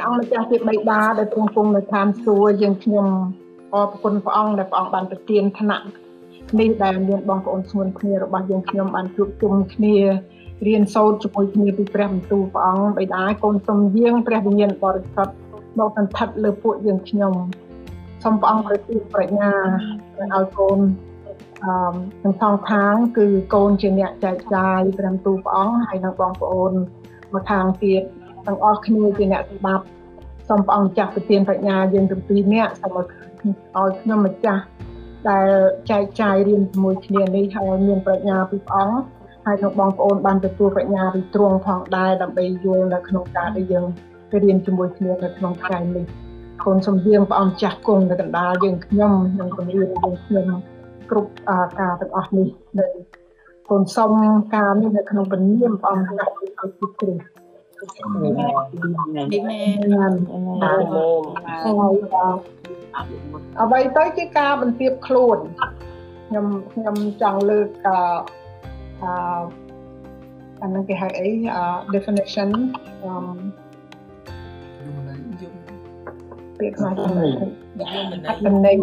ព្រះអង្គម្ចាស់ជាបិតាដែលទ្រង់គង់នៅឋានសួគ៌យើងខ្ញុំអរគុណព្រះអង្គដែលព្រះអង្គបានប្រទានឋានៈនេះដែលមានបងប្អូនស្ងួនគ្នារបស់យើងខ្ញុំបានជួបជុំគ្នារៀនសូត្រជាមួយគ្នាពីព្រះបន្ទូលព្រះអង្គបិតាកូនសូមយាងព្រះវិញ្ញាណបរិសុទ្ធមកសន្ធិដ្ឋលើពួកយើងខ្ញុំសូមព្រះអង្គប្រទានប្រាជ្ញាឲ្យកូនអឺទាំងសងខាងគឺកូនជាអ្នកចែកចាយព្រះបន្ទូលព្រះអង្គហើយនិងបងប្អូនមកខាងទៀត ទាំងអស់គ្នាជាអ្នកស្ដាប់សូមព្រះអង្គចាស់ប្រទានប្រាជ្ញាយើងទាំងពីរនាក់សូមឲ្យខ្ញុំម្ចាស់ដែលចែកចាយរៀនជាមួយគ្នានេះហើយមានប្រាជ្ញាពីព្រះអង្គហើយនឹងបងប្អូនបានទទួលប្រាជ្ញាពីទ្រង់ផងដែរដើម្បីយល់នៅក្នុងការដែលយើងរៀនជាមួយគ្នានៅក្នុងថ្ងៃនេះកូនសំយាងព្រះអង្គចាស់គង់នៅកណ្ដាលយើងខ្ញុំនិងពង្រៀនយើងខ្ញុំគ្រប់ការទាំងអស់នេះនៅកូនសុំការនេះនៅក្នុងពនាមព្រះអង្គចាស់ឲ្យពីគ្រីស្ទ អេមែនអេមែនអ្វីទៅជាការបន្ទាបខ្លួនខ្ញុំខ្ញុំចង់លើកអឺអានឹងគេហៅអី definition អឺពាក្យខ្មែរចំណេញចំណេញ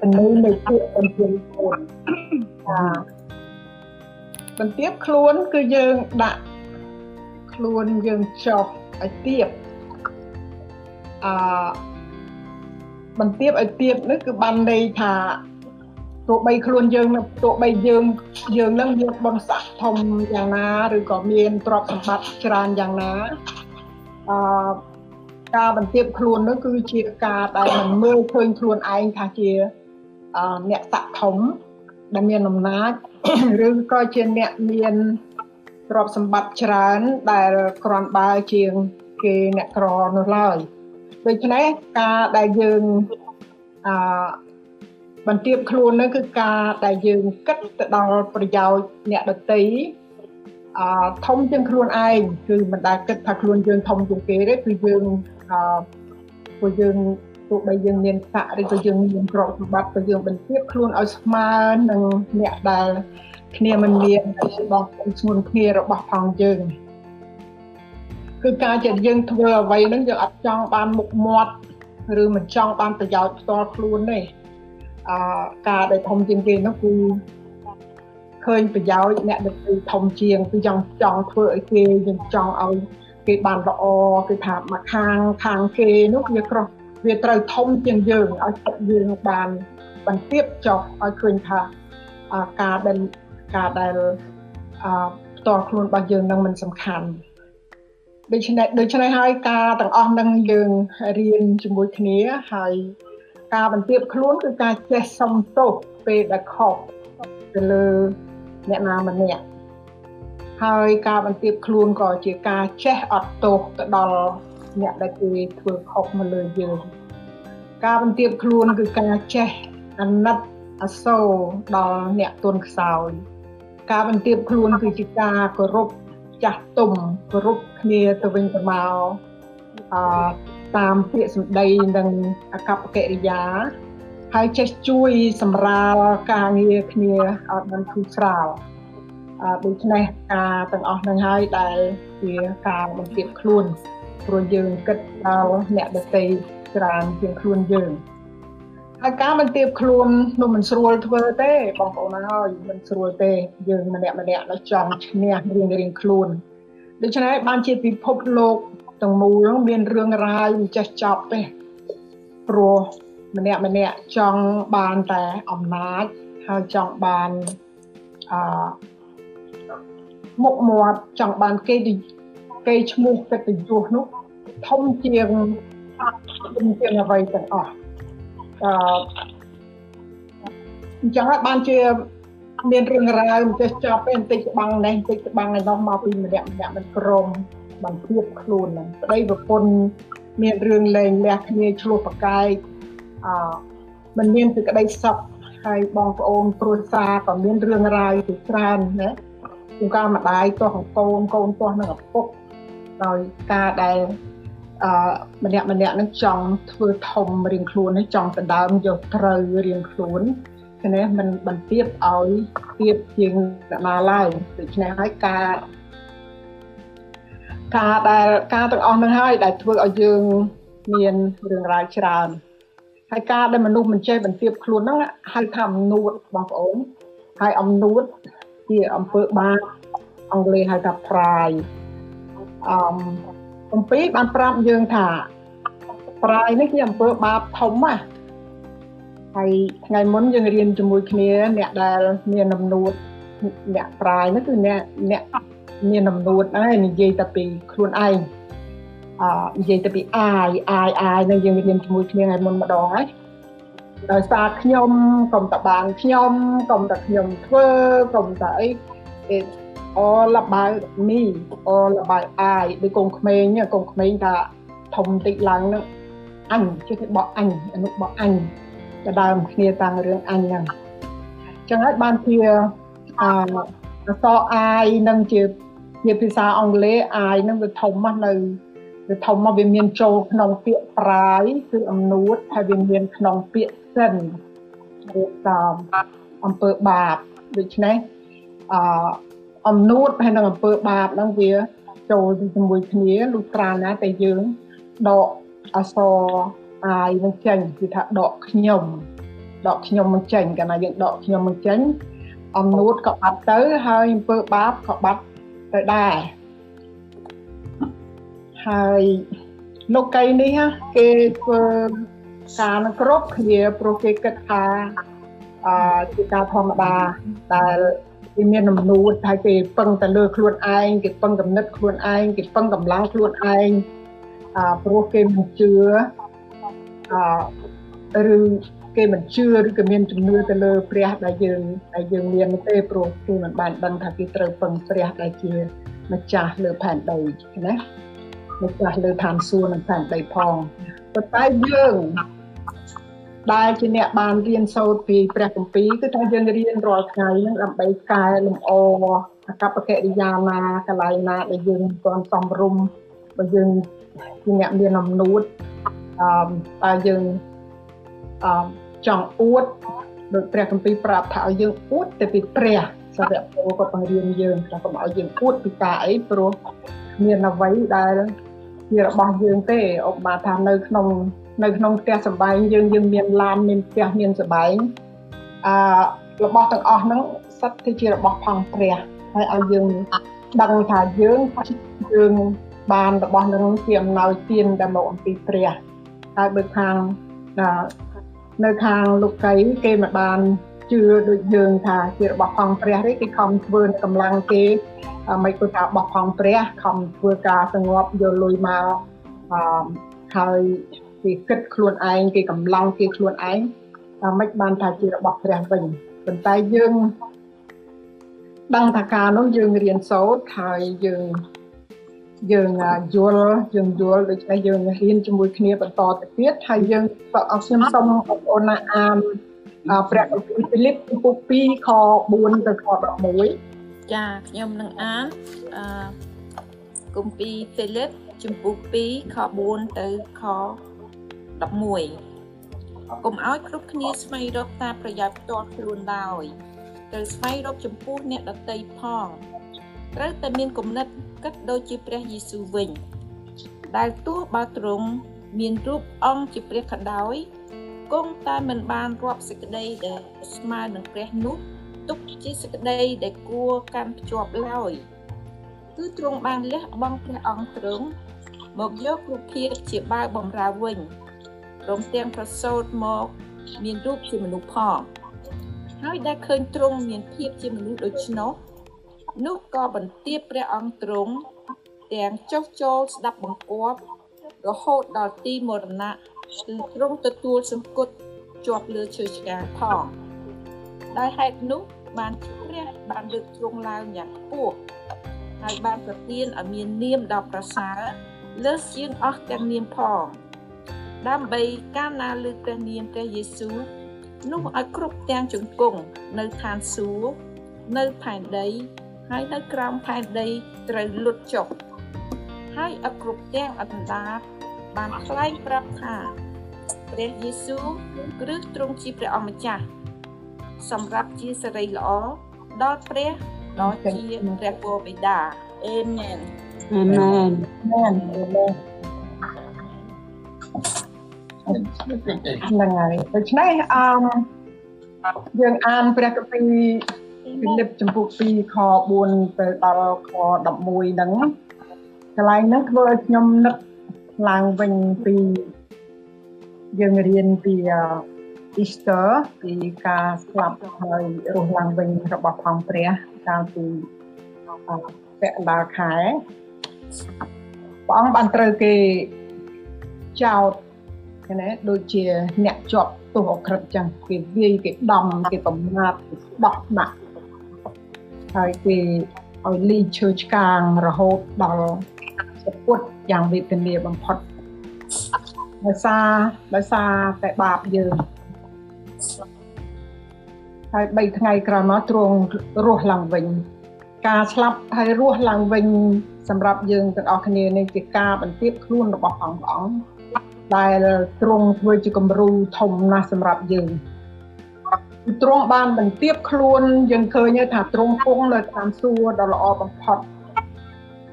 ចំណេញនៃពាក្យបន្ទាបខ្លួនអាបន្ទាបខ្លួនគឺយើងដាក់ ខ្លួនយើងចុះឲ្យទៀបអឺបន្ទាបឲ្យទៀបនេះគឺបានន័យថាទោះបីខ្លួនយើងទោះបីយើងយើងនឹងមានបុណ្យស័ក្តិធំយ៉ាងណាឬក៏មានទ្រព្យសម្បត្តិច្រើនយ៉ាងណាអឺការបន្ទាបខ្លួននោះគឺជាការដែលមិនមើលឃើញខ្លួនឯងថាជាអ្នកស័ក្តិធំដែលមានអំណាចឬក៏ជាអ្នកមាន ទ្រព្យសម្បត្តិច្រើនដែលក្រាន់បើជាងគេអ្នកក្រនោះឡើយដូច្នេះការដែលយើងអឺបន្ទាបខ្លួននោះគឺការដែលយើងគិតទៅដល់ប្រយោជន៍អ្នកដទៃអឺធំជាងខ្លួនឯងគឺមិនដែលគិតថាខ្លួនយើងធំជាងគេទេគឺយើងអឺព្រោះយើងទោះបីយើងមានស័ក្តិឬក៏យើងមានទ្រព្យសម្បត្តិក៏យើងបន្ទាបខ្លួនឲ្យស្មើនឹងអ្នកដែល គ្នាមិនមានបងប្អូនស្មុនគ្នារបស់ផងយើងគឺការជាយើងធ្វើអ្វីហ្នឹងយើងអត់ចង់បានមុខមាត់ឬមិនចង់បានប្រយោជន៍ផ្ទាល់ខ្លួនទេអឺការដែលធំជាងគេនោះគឺឃើញប្រយោជន៍អ្នកដទៃធំជាងគឺចង់ចង់ធ្វើឲ្យគេយើងចង់ឲ្យគេបានល្អគឺថាមកខាងខាងគេនោះវាក្រោះវាត្រូវធំជាងយើងឲ្យចិត្តយើងបានបន្ទាបចុះឲ្យឃើញថាការដែល ការដែលអឺផ្ទាល់ខ្លួនរបស់យើងនឹងមិនសំខាន់ដូច្នេះដូច្នេះហើយការទាំងអស់នឹងយើងរៀនជាមួយគ្នាហើយការបន្ទាបខ្លួនគឺការចេះសុំទោសពេលដែលខុសទៅលើអ្នកណាម្នាក់ហើយការបន្ទាបខ្លួនក៏ជាការចេះអត់ទោសទៅដល់អ្នកដែលគេធ្វើខុសមកលើយើងការបន្ទាបខ្លួនគឺការចេះអាណិតអាសូរដល់អ្នកទុនខ្សោយ ការបន្ទាបខ្លួនគឺជាការគោរពចាស់ទុំគោរពគ្នាទៅវិញទៅមកអឺតាមពាក្យសម្ដីនិងអកប្បកិរិយាហើយចេះជួយសម្រាលការងារគ្នាឲ្យបានធូរស្រាលអឺដូច្នេះការទាំងអស់នឹងហើយដែលជាការបន្ទាបខ្លួនព្រោះយើងគិតដល់អ្នកដទៃច្រើនជាងខ្លួនយើង ហើយការមិនទៀបខ្លួននោះមិនស្រួលធ្វើទេបងប្អូនហើយមិនស្រួលទេយើងម្នាក់ម្នាក់នៅចង់ឈ្នះរៀងរៀងខ្លួនដូច្នេះបានជាពិភពលោកទាំងមូលមានរឿងរ៉ាវមិនចេះចប់ទេព្រោះម្នាក់ម្នាក់ចង់បានតែអំណាចហើយចង់បានអឺមុខមាត់ចង់បានគេគេឈ្មោះកិត្តិយសនោះធំជាងធំជាងអ្វីទាំងអស់ អឺអញ្ចឹងហើយបានជាមានរឿងរ៉ាវមិនចេះចប់ទេបន្តិចច្បាំងនេះបន្តិចច្បាំងឯនោះមកពីម្នាក់ម្នាក់មិនក្រមបានធៀបខ្លួនហ្នឹងប្តីប្រពន្ធមានរឿងលែងលះគ្នាឆ្លោះប្រកែកអឺមិនមានសេចក្តីសុខហើយបងប្អូនគ្រួសារក៏មានរឿងរ៉ាវជាច្រើនណាជាការម្ដាយទាស់កូនកូនទាស់នឹងឪពុកដោយការដែល អឺម្នាក់ម្នាក់នឹងចង់ធ្វើធំរៀងខ្លួននេះចង់ដណ្ដើមយកត្រូវរៀងខ្លួនដូច្នេះมันបន្ទាបឲ្យទៀបជាងអ្នកណាឡើយដូច្នេះហើយការការដែលការទាំងអស់នឹងហើយដែលធ្វើឲ្យយើងមានរឿងរ៉ាវច្រើនហើយការដែលមនុស្សមិនចេះបន្ទាបខ្លួនហ្នឹងហៅថាអំនួតបងប្អូនហើយអំនួតជាអំពើបាបអង់គ្លេសហៅថា pride អម អំពីបានប្រាប់យើងថា pride នេះជាអំពើបាបធំណាស់ហើយថ្ងៃមុនយើងរៀនជាមួយគ្នាអ្នកដែលមានអំនួតអ្នក pride នោះគឺអ្នកអ្នកមានអំនួតហើយនិយាយតែពីខ្លួនឯងអឺនិយាយទៅពីអាយអាយអាយនៅយើងរៀនជាមួយគ្នាថ្ងៃមុនម្ដងហើយដោយសារខ្ញុំកុំតបានខ្ញុំកុំតខ្ញុំធ្វើកុំតអី it's all about me all about I ដូចកូនក្មេងកូនក្មេងថាធំតិចឡើងនឹងអញជិះទៅបោះអញអនុបោះអញដដើមគ្នាតាំងរឿងអញហ្នឹងចឹងហើយបានជាអអសអាយនឹងជាជាភាសាអង់គ្លេសអាយនឹងវាធំមកនៅវាធំមកវាមានចូលក្នុងពាក្យប្រាយគឺអំនួតហើយវាមានក្នុងពាក្យសិនរៀបចំអំពើបាបដូច្នេះអ អំនួតហើយនឹងអំពើបាបហ្នឹងវាចូលជាមួយគ្នាលុះត្រាណាតែយើងដកអសរអាយនឹងចេញគឺថាដកខ្ញុំដកខ្ញុំមិនចេញកាលណាយើងដកខ្ញុំមិនចេញអំនួតក៏បាត់ទៅហើយអំពើបាបក៏បាត់ទៅដែរហើយលោកីនេះគេធ្វើការនឹងគ្រប់គ្នាព្រោះគេគិតថាអឺជាការធម្មតាដែល គេមានអំនួតហើយគេពឹងទៅលើខ្លួនឯងគេពឹងកំណត់ខ្លួនឯងគេពឹងកម្លាំងខ្លួនឯងអឺព្រោះគេមិនជឿអឺឬគេមិនជឿឬក៏មានជំនឿទៅលើព្រះដែលយើងដែលយើងមានទេព្រោះគេមិនបានដឹងថាគេត្រូវពឹងព្រះដែលជាម្ចាស់លើផែនដីណាម្ចាស់លើឋានសួគ៌និងផែនដីផងប៉ុន្តែយើង ដែលជាអ្នកបានរៀនសូត្រពីព្រះគម្ពីរគឺថាយើងរៀនរាល់ថ្ងៃហ្នឹងដើម្បីកែលម្អអកប្បកិរិយាណាកន្លែងណាដែលយើងមិនទាន់សមរម្យបើយើងជាអ្នកមានអំណួតអឺតែយើងអឺចង់អួតដោយព្រះគម្ពីរប្រាប់ថាឲ្យយើងអួតទៅពីព្រះសាវកពលក៏បង្រៀនយើងថាកុំឲ្យយើងអួតពីការអីព្រោះមានអ្វីដែលជារបស់យើងទេឧបមាថានៅក្នុង នៅក្នុងផ្ទះសម្បែងយើងយើងមានឡានមានផ្ទះមានសម្បែងអឺរបស់ទាំងអស់ហ្នឹងសិតទៅជារបស់ផងព្រះហើយឲ្យយើងដឹងថាយើងយើងបានរបស់នឹងជាអំណោយទានដែលមកអំពីព្រះហើយបើខាងនៅខាងលោកកៃគេមិនបានជឿដូចយើងថាជារបស់ផងព្រះទេគេខំធ្វើកម្លាំងគេមិនគាត់ថាបោះផងព្រះខំធ្វើការសងប់យកលុយមកអឺហើយ គេគិតខ្លួនឯងគេកម្លាំងគេខ្លួនឯងតែមិនបានថាជារបស់ព្រះវិញប៉ុន្តែយើងដឹងថាការនោះយើងរៀនសូត្រហើយយើងយើងយល់យើងយល់ដូច្នេះយើងរៀនជាមួយគ្នាបន្តទៅទៀតហើយយើងអរខ្ញុំសូមបងប្អូនណាអានព្រះគម្ពីរហ្វីលីបចំពោះ2ខ4ទៅខ11ចាខ្ញុំនឹងអានអឺគម្ពីរហ្វីលីបចំពោះ2ខ4ទៅខ11 កុំឲ្យគ្រប់គ្នាស្វែងរកតាមប្រយោជន៍ផ្ទាល់ខ្លួនឡើយត្រូវស្វែងរកចំពោះអ្នកដតីផងត្រូវតែមានគំនិតគិតដូចជាព្រះយេស៊ូវវិញ ដែលទោះបើទ្រង់មានរូបអង្គជាព្រះក៏ដោយគង់តែមិនបានរាប់សេចក្តីដែលស្មើនឹងព្រះនោះទុកជាសេចក្តីដែលគួរកាន់ភ្ជាប់ឡើយគឺទ្រង់បានលះបង់ព្រះអង្គទ្រង់មកយករូបភាពជាបាវបំរើវិញ ព្រមទាំងប្រសូតមកមានរូបជាមនុស្សផងហើយដែលឃើញទ្រង់មានភាពជាមនុស្សដូច្នោះនោះក៏បន្ទាបព្រះអង្គទ្រង់ទាំងចុះចូលស្ដាប់បង្គាប់រហូតដល់ទីមរណៈគឺទ្រង់ទទួលសង្កត់ជាប់លើឈើឆ្កាងផងដោយហេតុនោះបានព្រះបានលើកទ្រង់ឡើងយ៉ាងខ្ពស់ហើយបានប្រទានឲ្យមាននាមដ៏ប្រសើរលើសជាងអស់ទាំងនាមផង ដើម្បីកាលណាលើព្រះនាមព្រះយេស៊ូវនោះឲ្យគ្រប់ទាំងជង្គង់នៅឋានសួគ៌នៅផែនដី ហើយនៅក្រោមផែនដីត្រូវលុតចុះហើយឲ្យគ្រប់ទាំងអណ្ដាតបានថ្លែងប្រាប់ថាព្រះយេស៊ូវគ្រឹះទ្រង់ជាព្រះអម្ចាស់សម្រាប់ជាសេរីល្អដល់ព្រះដល់ជាព្រះគោបិតា Amen អាមែនមែនមែន ហ្នឹងហើយដូច្នេះអមយើងអានព្រះគម្ពីរពីលិបចំពុក2ខ4ទៅដល់ខ11ហ្នឹងកន្លែងហ្នឹងធ្វើឲ្យខ្ញុំនឹកឡើងវិញពីយើងរៀនពី Easter ពីការស្លាប់ហើយរស់ឡើងវិញរបស់ផងព្រះកាលពីពាក់កណ្ដាលខែព្រះអង្គបានត្រូវគេចោទ ណាដូចជាអ្នកជាប់ទោសអក្រិតចឹងគេវាយគេដំគេបំមាត់គេស្ដោះដាក់ហើយគេឲ្យលីឈើឆ្កាងរហូតដល់សពុតយ៉ាងវេទនាបំផុតដោយសារដោយសារតែបាបយើងហើយ3ថ្ងៃក្រោយមកទ្រង់រស់ឡើងវិញ ការស្លាប់ហើយរស់ឡើងវិញ សម្រាប់យើងទាំងអស់គ្នានេះជាការបន្ទាបខ្លួនរបស់ព្រះអង្គ ដែលទ្រង់ធ្វើជាគំរូធំណាស់សម្រាប់យើងទ្រង់បានបន្ទាបខ្លួនយើងឃើញថាទ្រង់គង់នៅតាមសួគ៌ដ៏ល្អបំផុត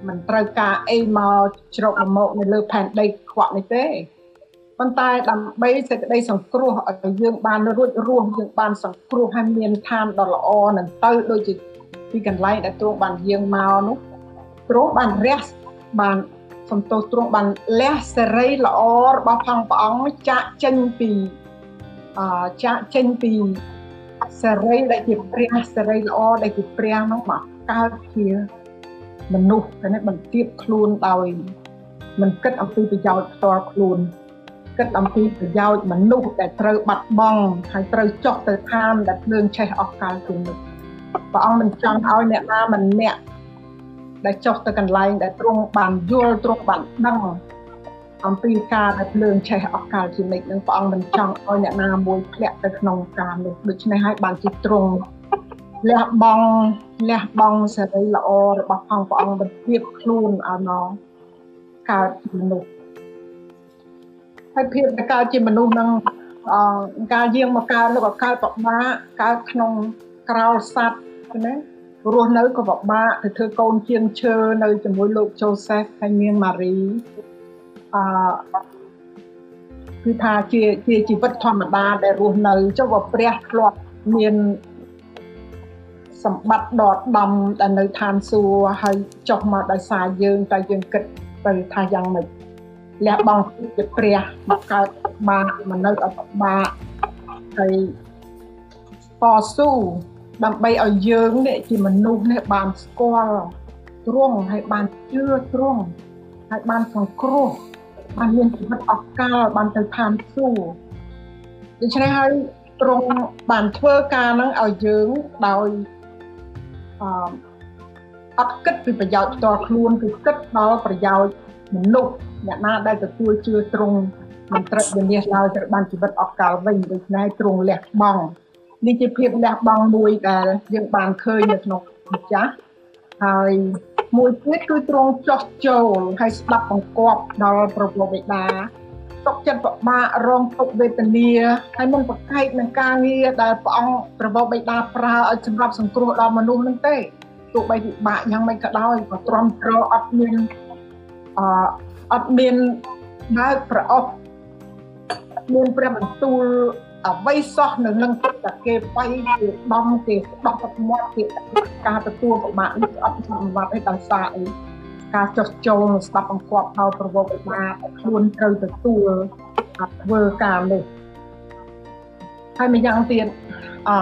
មិនត្រូវការអីមកជ្រកមកនៅលើផែនដីខ្វក់នេះទេប៉ុន្តែដើម្បីសេចក្តីសង្គ្រោះឲ្យយើងបានរួចរស់យើងបានសង្គ្រោះឲ្យមានឋានដ៏ល្អនឹងទៅដូចជាពីកន្លែងដែលទ្រង់បានយាងមកនោះទ្រង់បានរះបាន សំទោសទ្រង់បានលះសេរីល្អរបស់ផងព្រះអង្គចាក់ចេញពីអចាក់ចេញពីសេរីដែលជាព្រះសេរីល្អដែលជាព្រះនោះមកកើតជាមនុស្សតែនេះបន្ទាបខ្លួនដោយមិនគិតអំពីប្រយោជន៍ផ្ទាល់ខ្លួនគិតអំពីប្រយោជន៍មនុស្សដែលត្រូវបាត់បង់ហើយត្រូវចុះទៅឋានដែលភ្លើងឆេះអស់កាលជានិច្ចព្រះអង្គមិនចង់ឲ្យអ្នកណាម្នាក់ ដែលចុះទៅកន្លែងដែលទ្រង់បានយល់ទ្រង់បានដឹងអំពីការដែលភ្លើងឆេះអស់កាលជានិច្ចនឹងព្រះអង្គមិនចង់ឲ្យអ្នកណាមួយធ្លាក់ទៅក្នុងការនោះដូច្នេះហើយបានជាទ្រង់លះបង់លះបង់សេរីល្អរបស់ផងព្រះអង្គបន្ទាបខ្លួនឲ្យមកកើតជាមនុស្សហើយភាពដែលកើតជាមនុស្សនឹងអការយាងមកកើតនោះក៏កើតពិបាកកើតក្នុងក្រោលសัตว์ណា រស់នៅក៏ពិបាកទៅធ្វើកូនជាងឈើនៅជាមួយលោកជូសេហ្វហើយនាងម៉ារីអឺគឺថាជាជាជីវិតធម្មតាដែលរស់នៅចុះបើព្រះធ្លាប់មានសម្បត្តិដកដំដែលនៅឋានសួគ៌ហើយចុះមកដោយសារយើងតែយើងគិតទៅថាយ៉ាងម៉េចលះបង់ជាព្រះមកកើតបាកមកនៅអត់បាកហើយតស៊ូ ដើម្បីឲ្យយើងនេះជាមនុស្សនេះបានស្គាល់ទ្រង់ហើយបានជឿទ្រង់ហើយបានសង្គ្រោះបានមានជីវិតអស់កលបានទៅឋានសួគ៌ដូច្នេះហើយទ្រង់បានធ្វើការនឹងឲ្យយើងដោយអឺអត់គិតពីប្រយោជន៍ផ្ទាល់ខ្លួនគឺគិតដល់ប្រយោជន៍មនុស្សអ្នកណាដែលទទួលជឿទ្រង់មិនត្រូវវិនិច្ឆ័យឡើយត្រូវបានជីវិតអស់កលវិញដូច្នេះទ្រង់លះបង់ នេះជាភាពលះបង់មួយដែលយើងបានឃើញនៅក្នុងម្ចាស់ហើយមួយទៀតគឺទ្រង់ចោះចូលហើយស្ដាប់បង្គាប់ដល់ប្រពោបិតាទុកចិត្តពិបាករងទុកវេទនាហើយមិនប្រកែកនឹងការងារដែលព្រះអង្គប្រពោបិតាប្រើឲ្យសម្រាប់សង្គ្រោះដល់មនុស្សនឹងទេទោះបីពិបាកយ៉ាងម៉េចក៏ដោយក៏ទ្រាំទ្រអត់មានអឺអត់មានបើកប្រអប់មានព្រះបន្ទូល អ្វីសោះនៅនឹងទឹកតែគេបាយគេដំគេដោះទឹកមាត់គេការទទួលប្រមាថនេះអត់សម្បត្តិអីដោយសារអីការចោះចូលស្ដាប់បង្គាប់ឲ្យប្រវត្តិថាខ្លួនត្រូវទទួលធ្វើការនេះហើយម្យ៉ាងទៀតអឺ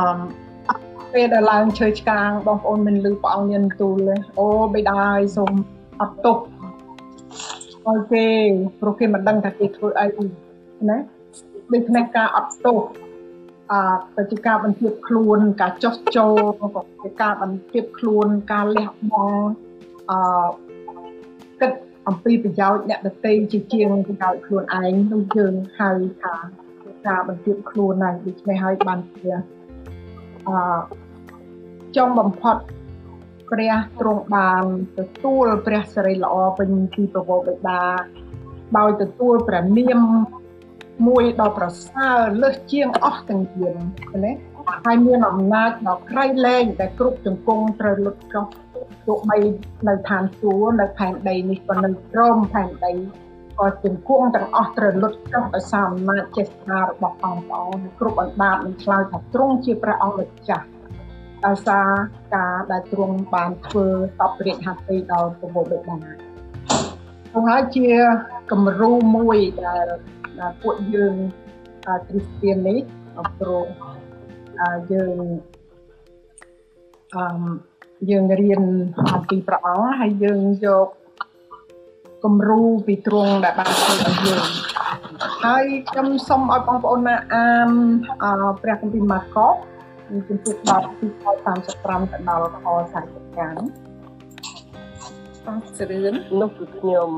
ពេលដែលឡើងឈើឆ្កាងបងប្អូនមិនលឺព្រះអង្គមានទូលអូបិតាឲ្យសូមអត់ទោសឲ្យគេព្រោះគេមិនដឹងថាគេធ្វើអីណា ដូច្នេះការអត់ទោសអឺទៅជាការបន្ទាបខ្លួន ការចោះចូលក៏ជាការបន្ទាបខ្លួនការលះបង់អឺគិតអំពីប្រយោជន៍អ្នកដទៃជាជាងប្រយោជន៍ខ្លួនឯងនោះយើងហៅថាការបន្ទាបខ្លួនហើយដូច្នេះហើយបានជាអឺចុងបំផុតព្រះទ្រង់បានទទួលព្រះសិរីល្អពេញពីប្រវោបិតាដោយទទួលព្រះនាម មួយដ៏ប្រសើរលើសជាងអស់ទាំងយានណាហើយមានអំណាចដ៏ក្រៃលែងដែលគ្រប់ជង្គង់ត្រូវលុតចុះទោះបីនៅឋានសួគ៌នៅផែនដីនេះក៏នៅក្រមផែនដីក៏ជំគង់ទាំងអស់ត្រូវលុតចុះដោយសារអំណាចចេស្តារបស់អង្គព្រះអង្គគ្រប់អណ្ដាតនឹងឆ្លើយថាទ្រង់ជាព្រះអង្គម្ចាស់ដោយសារការដែលទ្រង់បានធ្វើតបរាជហត្ថីដល់ពពុទ្ធបិតានោះហើយជា គំរូមួយដែលពួកយើងគ្រីស្ទៀននេះព្រោះយើងអឺយើងរៀនអំពីព្រះអង្គហើយយើងយកគំរូពីទ្រង់ដែលបានធ្វើឲ្យយើងហើយខ្ញុំសូមឲ្យបងប្អូនណាអានព្រះគម្ពីរម៉ាកុសជំពូក10ពីខ35ទៅដល់ខ45អរស្រឿននោះគឺខ្ញុំ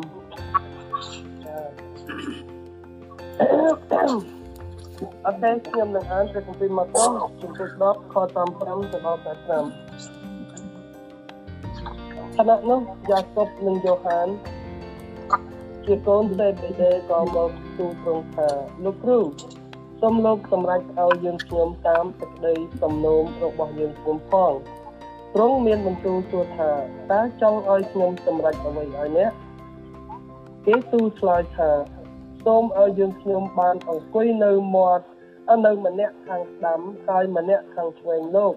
អត់ទេខ្ញុំនឹងអានព្រះគម្ពីរម៉ាកុសជំពូក10ខ35ទៅដល់45ខណៈនោះយ៉ាកុបនិងយ៉ូហានជាកូនសេបេដេក៏មកទូលទ្រង់ថាលោកគ្រូសូមលោកសម្រេចឲ្យយើងខ្ញុំតាមសេចក្តីសំណូមរបស់យើងខ្ញុំផងទ្រង់មានបន្ទូលសួរថាតើចង់ឲ្យខ្ញុំសម្រេចអ្វីឲ្យអ្នកគេទូលឆ្លើយថា សូមឲ្យយើងខ្ញុំបានអង្គុយនៅមាត់នៅម្នាក់ខាងស្ដាំហើយម្នាក់ខាងឆ្វេងលោក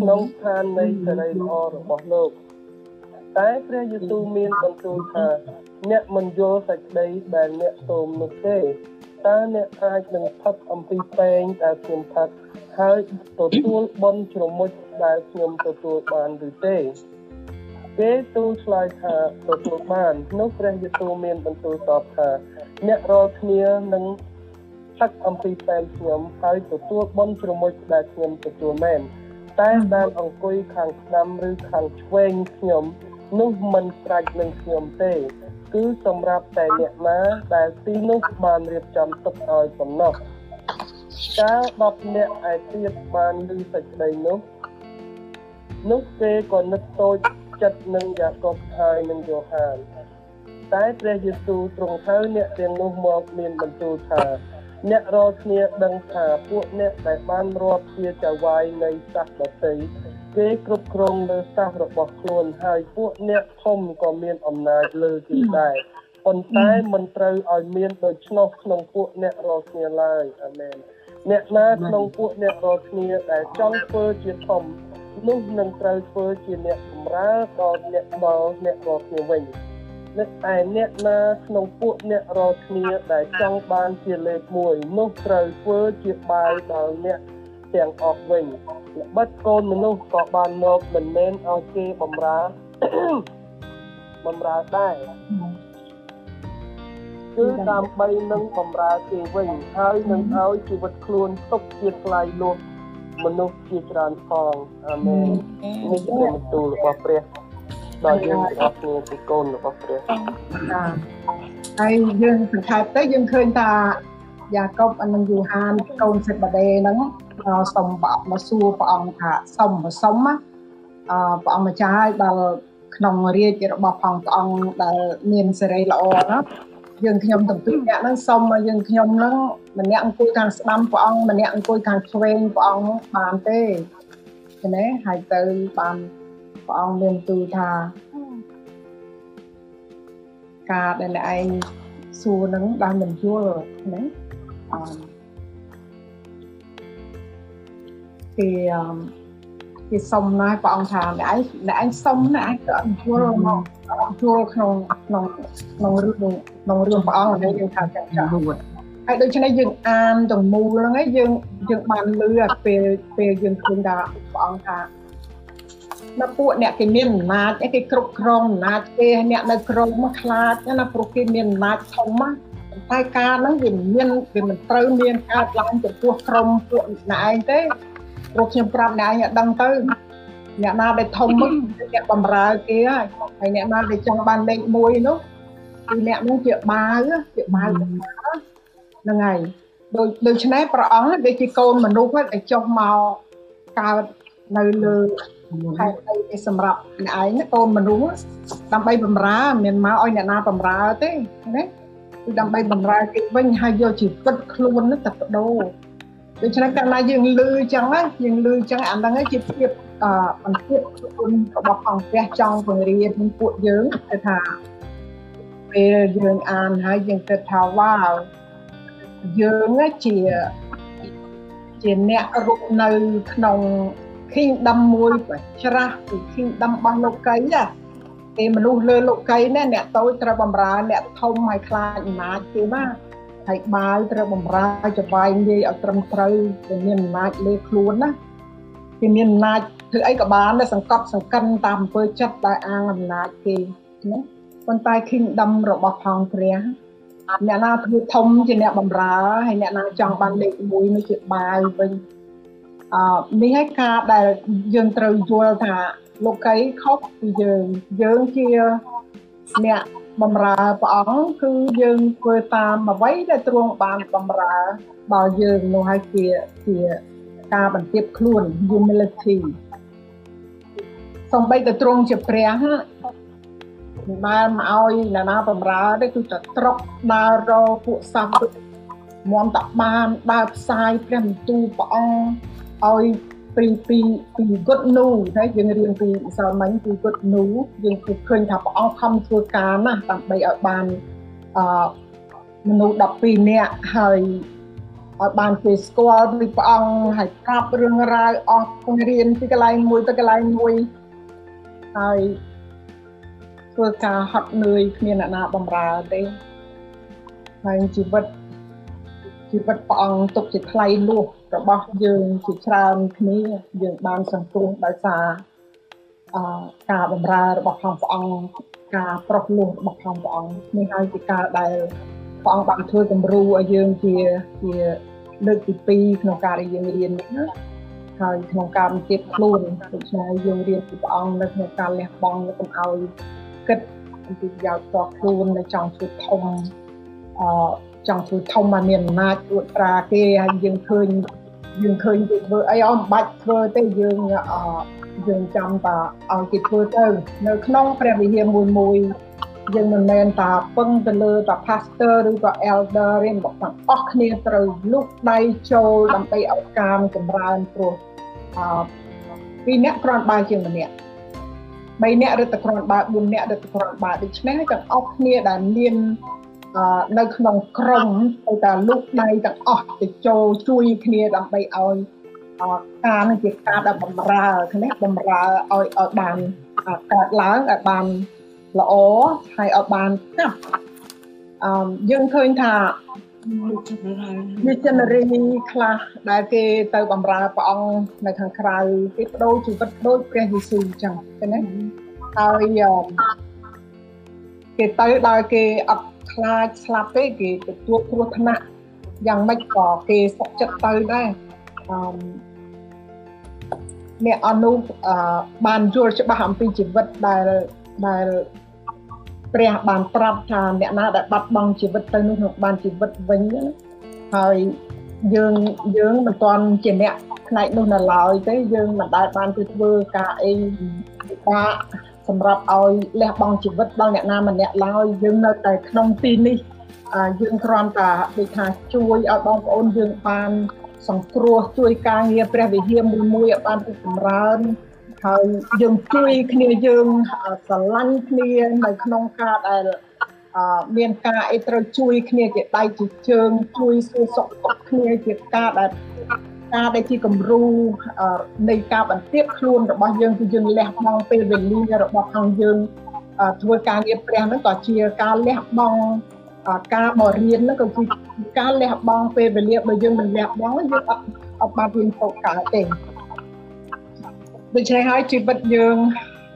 ក្នុងឋាននៃសេរីល្អរបស់លោកតែព្រះយេស៊ូវមានបន្ទូលថាអ្នកមិនយល់សេចក្តីដែលអ្នកសូមនោះទេតើអ្នកអាចនឹងផឹកអំពីពេងដែលខ្ញុំផឹកហើយទទួលបន់ជ្រមុជដែលខ្ញុំទទួលបានឬទេ គេទូលឆ្លើយថាទទួលបាននោះព្រះយេស៊ូវមានបន្ទូលតបថាអ្នករាល់គ្នានឹងផឹកអំពីពេងខ្ញុំហើយទទួលបន់ជ្រមុជដែលខ្ញុំទទួលមែនតែបានអង្គុយខាងស្ដាំឬខាងឆ្វេងខ្ញុំនោះមិនស្រេចនឹងខ្ញុំទេ គឺសម្រាប់តែអ្នកណាដែលទីនោះបានរៀបចំទុកឲ្យប៉ុណ្ណោះកាល10អ្នកឯទៀតបានឮសេចក្តីនោះនោះគេក៏នឹកតូច ចិត្តនឹងយ៉ាកុបហើយនឹងយ៉ូហានតែព្រះយេស៊ូវទ្រង់ហៅអ្នកទាំងនោះមកមានបន្ទូលថាអ្នករាល់គ្នាដឹងថាពួកអ្នកដែលបានរាប់ជាចៅហ្វាយនៃសាសដទៃគេគ្រប់គ្រងលើសាសរបស់ខ្លួនហើយពួកអ្នកធំក៏មានអំណាចលើគេដែរប៉ុន្តែមិនត្រូវឲ្យមានដូច្នោះក្នុងពួកអ្នករាល់គ្នាឡើយអាមែនអ្នកណាក្នុងពួកអ្នករាល់គ្នាដែលចង់ធ្វើជាធំ នោះនឹងត្រូវធ្វើជាអ្នកបម្រើដល់អ្នកដល់អ្នករាល់គ្នាវិញនៅតែអ្នកណាក្នុងពួកអ្នករាល់គ្នាដែលចង់បានជាលេខ1នោះត្រូវធ្វើជាបាយដល់អ្នកទាំងអស់វិញល្បិតកូនមនុស្សក៏បានមកមិនមែនឲ្យគេបំរើបំរើដែរគឺដើម្បីនឹងបំរើគេវិញហើយនឹងឲ្យជីវិតខ្លួនទុកជាថ្លៃលួស មនុស្សជាច្រើនផងអាមែននេះជាបន្ទូលរបស់ព្រះដល់យើងទាំងអស់គ្នាជាកូនរបស់ព្រះចាហើយយើងសង្ខេបទៅយើងឃើញថាយ៉ាកុបនិងយូហានកូនសេបដេហ្នឹងសុំបមកសួរព្រះអង្គថាសុំសុំណាអឺព្រះអង្គម្ចាស់ឲ្យដល់ក្នុងរាជរបស់ផងព្រះអង្គដែលមានសេរីល្អណា យើងខ្ញុំទាំងពីរអ្នកហ្នឹងសុំឲ្យយើងខ្ញុំហ្នឹងម្នាក់អង្គុយខាងស្ដាំព្រះអង្គម្នាក់អង្គុយខាងឆ្វេងព្រះអង្គបានទេឃើញទេហើយទៅបានព្រះអង្គមានទូលថាការដែលឯងសួរនឹងបានមិនយល់ណាអឺគេគេសុំណាស់ព្រះអង្គថាអ្នកឯងអ្នកឯងសុំណាស់ឯងក៏អត់យល់មក យល់ក្នុងក្នុងក្នុងរឿងក្នុងរឿងព្រះអង្គដែលយើងថាចាក់ចាក់ហើយដូច្នេះយើងអានទាំងមូលហ្នឹងឯងយើងយើងបានលឺពេលពេលយើងឃើញថាព្រះអង្គថាដល់ពួកអ្នកគេមានអំណាចគេគ្រប់គ្រងអំណាចគេអ្នកនៅក្រមមកខ្លាចណាព្រោះគេមានអំណាចធំណាតែការហ្នឹងវាមានវាមិនត្រូវមានកើតឡើងចំពោះក្រុមពួកអ្នកឯងទេព្រោះខ្ញុំប្រាប់អ្នកឯងឲ្យដឹងទៅ អ្នកណាដែលធំមកអ្នកបំរើគេហើយហើយអ្នកណាដែលចង់បានលេខ1នោះគឺអ្នកនោះជាបាវជាបាវហ្នឹងហើយដូចដូច្នេះព្រះអង្គដូចជាកូនមនុស្សដែលចុះមកកើតនៅលើហេតុអីគេសម្រាប់អ្នកឯងកូនមនុស្សដើម្បីបំរើមិនមកឲ្យអ្នកណាបំរើទេណាគឺដើម្បីបំរើគេវិញហើយយកជីវិតខ្លួនទៅបដូរដូច្នេះកាលណាយើងលឺចឹងណាយើងលឺចឹងអាហ្នឹងជាភាព អឺបន្ទាប់គុណរបស់អង្គព្រះចង់បង្រៀនពួកយើងគឺថាពេលយើងអានហើយយើងគិតថាវ៉ាវយើងជាជាអ្នករស់នៅក្នុង kingdom មួយប្រច្រាស់ពី kingdom របស់លោកីណាពេលមនុស្សលើលោកីណាអ្នកតូចត្រូវបំរើអ្នកធំឲ្យខ្លាចអំណាចគេណាហើយបាវត្រូវបំរើចវាយនិយាយឲ្យត្រឹមត្រូវដែលមានអំណាចលើខ្លួនណាគេមានអំណាច ធ្វើអីក៏បានដែរសង្កត់សង្កិនតាមអំពើចិត្តដែលអាងអំណាចគេណាប៉ុន្តែ kingdom របស់ផងព្រះអ្នកណាធ្វើធំជាអ្នកបំរើហើយអ្នកណាចង់បានលេខ1នោះជាបាវវិញអឺនេះហើយការដែលយើងត្រូវយល់ថាលោកីខុសពីយើងយើងជាអ្នកបំរើព្រះអង្គគឺយើងធ្វើតាមអ្វីដែលទ្រង់បានបំរើដល់យើងនោះហើយជាជាការបន្ទាបខ្លួន humility សំបីតែទ្រង់ជាព្រះមិនបានមកឲ្យអ្នកណាបំរើទេគឺតែត្រកដើររកពួកសត្វមមតបានដើរផ្សាយព្រះបន្ទូលព្រះអង្គឲ្យពីពីពី good news ណាយើងរៀនពីអសលមិញពី good news យើងគឺឃើញថាព្រះអង្គខំធ្វើការណាស់ដើម្បីឲ្យបានអឺមនុស្ស12នាក់ហើយឲ្យបានគេស្គាល់ពីព្រះអង្គហើយប្រាប់រឿងរ៉ាវអស់បង្រៀនពីកន្លែងមួយទៅកន្លែងមួយ ហើយធ្វើការហត់នឿយគ្មានអ្នកណាបំរើទេហើយជីវិតជីវិតព្រះអង្គទុកជាថ្លៃលួសរបស់យើងជាច្រើនគ្នាយើងបានសង្គ្រោះដោយសារអការបម្រើរបស់ផងព្រះអង្គការប្រោះលោះរបស់ផងព្រះអង្គនេះហើយជាការដែលព្រះអង្គបានធ្វើគំរូឲ្យយើងជាជាលើកទី2ក្នុងការដែលយើងរៀននេះណា ហើយក្នុងការបន្ទាបខ្លួនដូច្នេះយើងរៀនពីព្រះអង្គនៅក្នុងការលះបង់កុំឲ្យគិតអំពីប្រយោជន៍ផ្ទាល់ខ្លួននៅចង់ធ្វើធំអឺចង់ធ្វើធំមកមានអំណាចអួតត្រាគេហើយយើងឃើញយើងឃើញគេធ្វើអីអត់មិនបាច់ធ្វើទេយើងអឺយើងចាំតាឲ្យគេធ្វើទៅនៅក្នុងព្រះវិហារមួយមួយ យើងមិនមែនតាពឹងទៅលើតា pastor ឬក៏ elder ទេរបស់ទាំងអស់គ្នាត្រូវលុកដៃចូលដើម្បីឲ្យការចម្រើនព្រោះអឺពីរអ្នកគ្រាន់បើជាងម្នាក់3អ្នកឬតែគ្រាន់បើ4អ្នកឬតែគ្រាន់បើដូច្នេះទាំងអស់គ្នាដែលមាននៅក្នុងក្រុមទៅតែលុកដៃទាំងអស់ទៅចូលជួយគ្នាដើម្បីឲ្យការនេះជាការដែលបំរើគ្នាបំរើឲ្យឲ្យបានកើតឡើងឲ្យបាន ល្អហើយឲ្យបានកាប់អឺយើងឃើញថាមានជនរីខ្លះដែលគេទៅបំរើព្រះអង្គនៅខាងក្រៅគេបដូរជីវិតដូចព្រះយេស៊ូវអញ្ចឹងឃើញទេហើយគេទៅដល់គេអត់ខ្លាចស្លាប់ទេគេទទួលគ្រោះថ្នាក់យ៉ាងម៉េចក៏គេសុខចិត្តទៅដែរអឺអ្នកអនុបានយល់ច្បាស់អំពីជីវិតដែលដែល ព្រះបានប្រាប់ថាអ្នកណាដែលបាត់បង់ជីវិតទៅនោះនឹងបានជីវិតវិញហើយយើងយើងមិនទាន់ជាអ្នកផ្នែកនោះនៅឡើយទេយើងមិនដែលបានទៅធ្វើការអីពិបាកសម្រាប់ឲ្យលះបង់ជីវិតដល់អ្នកណាម្នាក់ឡើយយើងនៅតែក្នុងទីនេះយើងគ្រាន់តែដូចថាជួយឲ្យបងប្អូនយើងបានសង្គ្រោះជួយការងារព្រះវិហារមួយមួយឲ្យបានរីកចម្រើន ហើយយើងជួយគ្នាយើងស្រឡាញ់គ្នានៅក្នុងការដែលមានការអីត្រូវជួយគ្នាជាដៃជាជើងជួយសួរសុខទុក្ខគ្នាជាការដែលការដែលជាគំរូនៃការបន្ទាបខ្លួនរបស់យើងគឺយើងលះបង់ពេលវេលារបស់ផងយើងធ្វើការងារព្រះហ្នឹងក៏ជាការលះបង់ការបរៀនហ្នឹងក៏គឺការលះបង់ពេលវេលាបើយើងមិនលះបង់យើងអត់អត់បានរៀនសូត្រកើតទេ ដូច្នេះហើយជីវិតយើង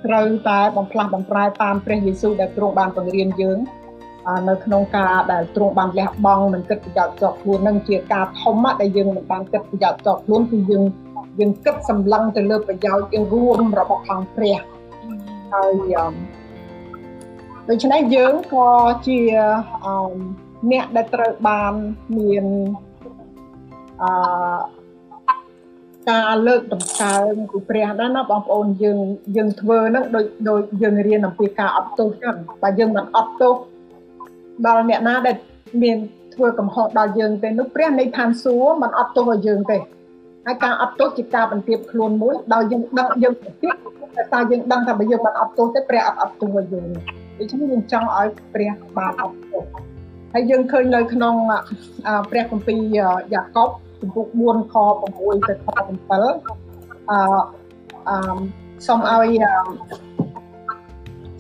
ត្រូវតែបំផ្លាស់បំប្រែតាមព្រះយេស៊ូវដែលទ្រង់បានបង្រៀនយើងនៅក្នុងការដែលទ្រង់បានលះបង់មិនគិតប្រយោជន៍ជាប់ខ្លួននឹងជាការធំដែលយើងមិនបានគិតប្រយោជន៍ជាប់ខ្លួនគឺយើងយើងគិតសម្លឹងទៅលើប្រយោជន៍រួមរបស់អង្គព្រះហើយដូច្នេះយើងក៏ជាអ្នកដែលត្រូវបានមានអឺ ការលើកតម្កើងពីព្រះដែរណាបងប្អូនយើងយើងធ្វើហ្នឹងដូចដូចយើងរៀនអំពីការអត់ទោសចឹងបើយើងមិនអត់ទោសដល់អ្នកណាដែលមានធ្វើកំហុសដល់យើងទេនោះព្រះនៃឋានសួគ៌មិនអត់ទោសឲ្យយើងទេហើយការអត់ទោសជាការបន្ទាបខ្លួនមួយដោយយើងដឹងយើងទៀតតែតើយើងដឹងថាបើយើងមិនអត់ទោសទេព្រះអត់អត់ទោសឲ្យយើងដូច្នេះយើងចង់ឲ្យព្រះបានអត់ទោសហើយយើងឃើញនៅក្នុងព្រះគម្ពីរយ៉ាកុប ជំពូក4ខ6ទៅខ7អឺអឺសូមឲ្យ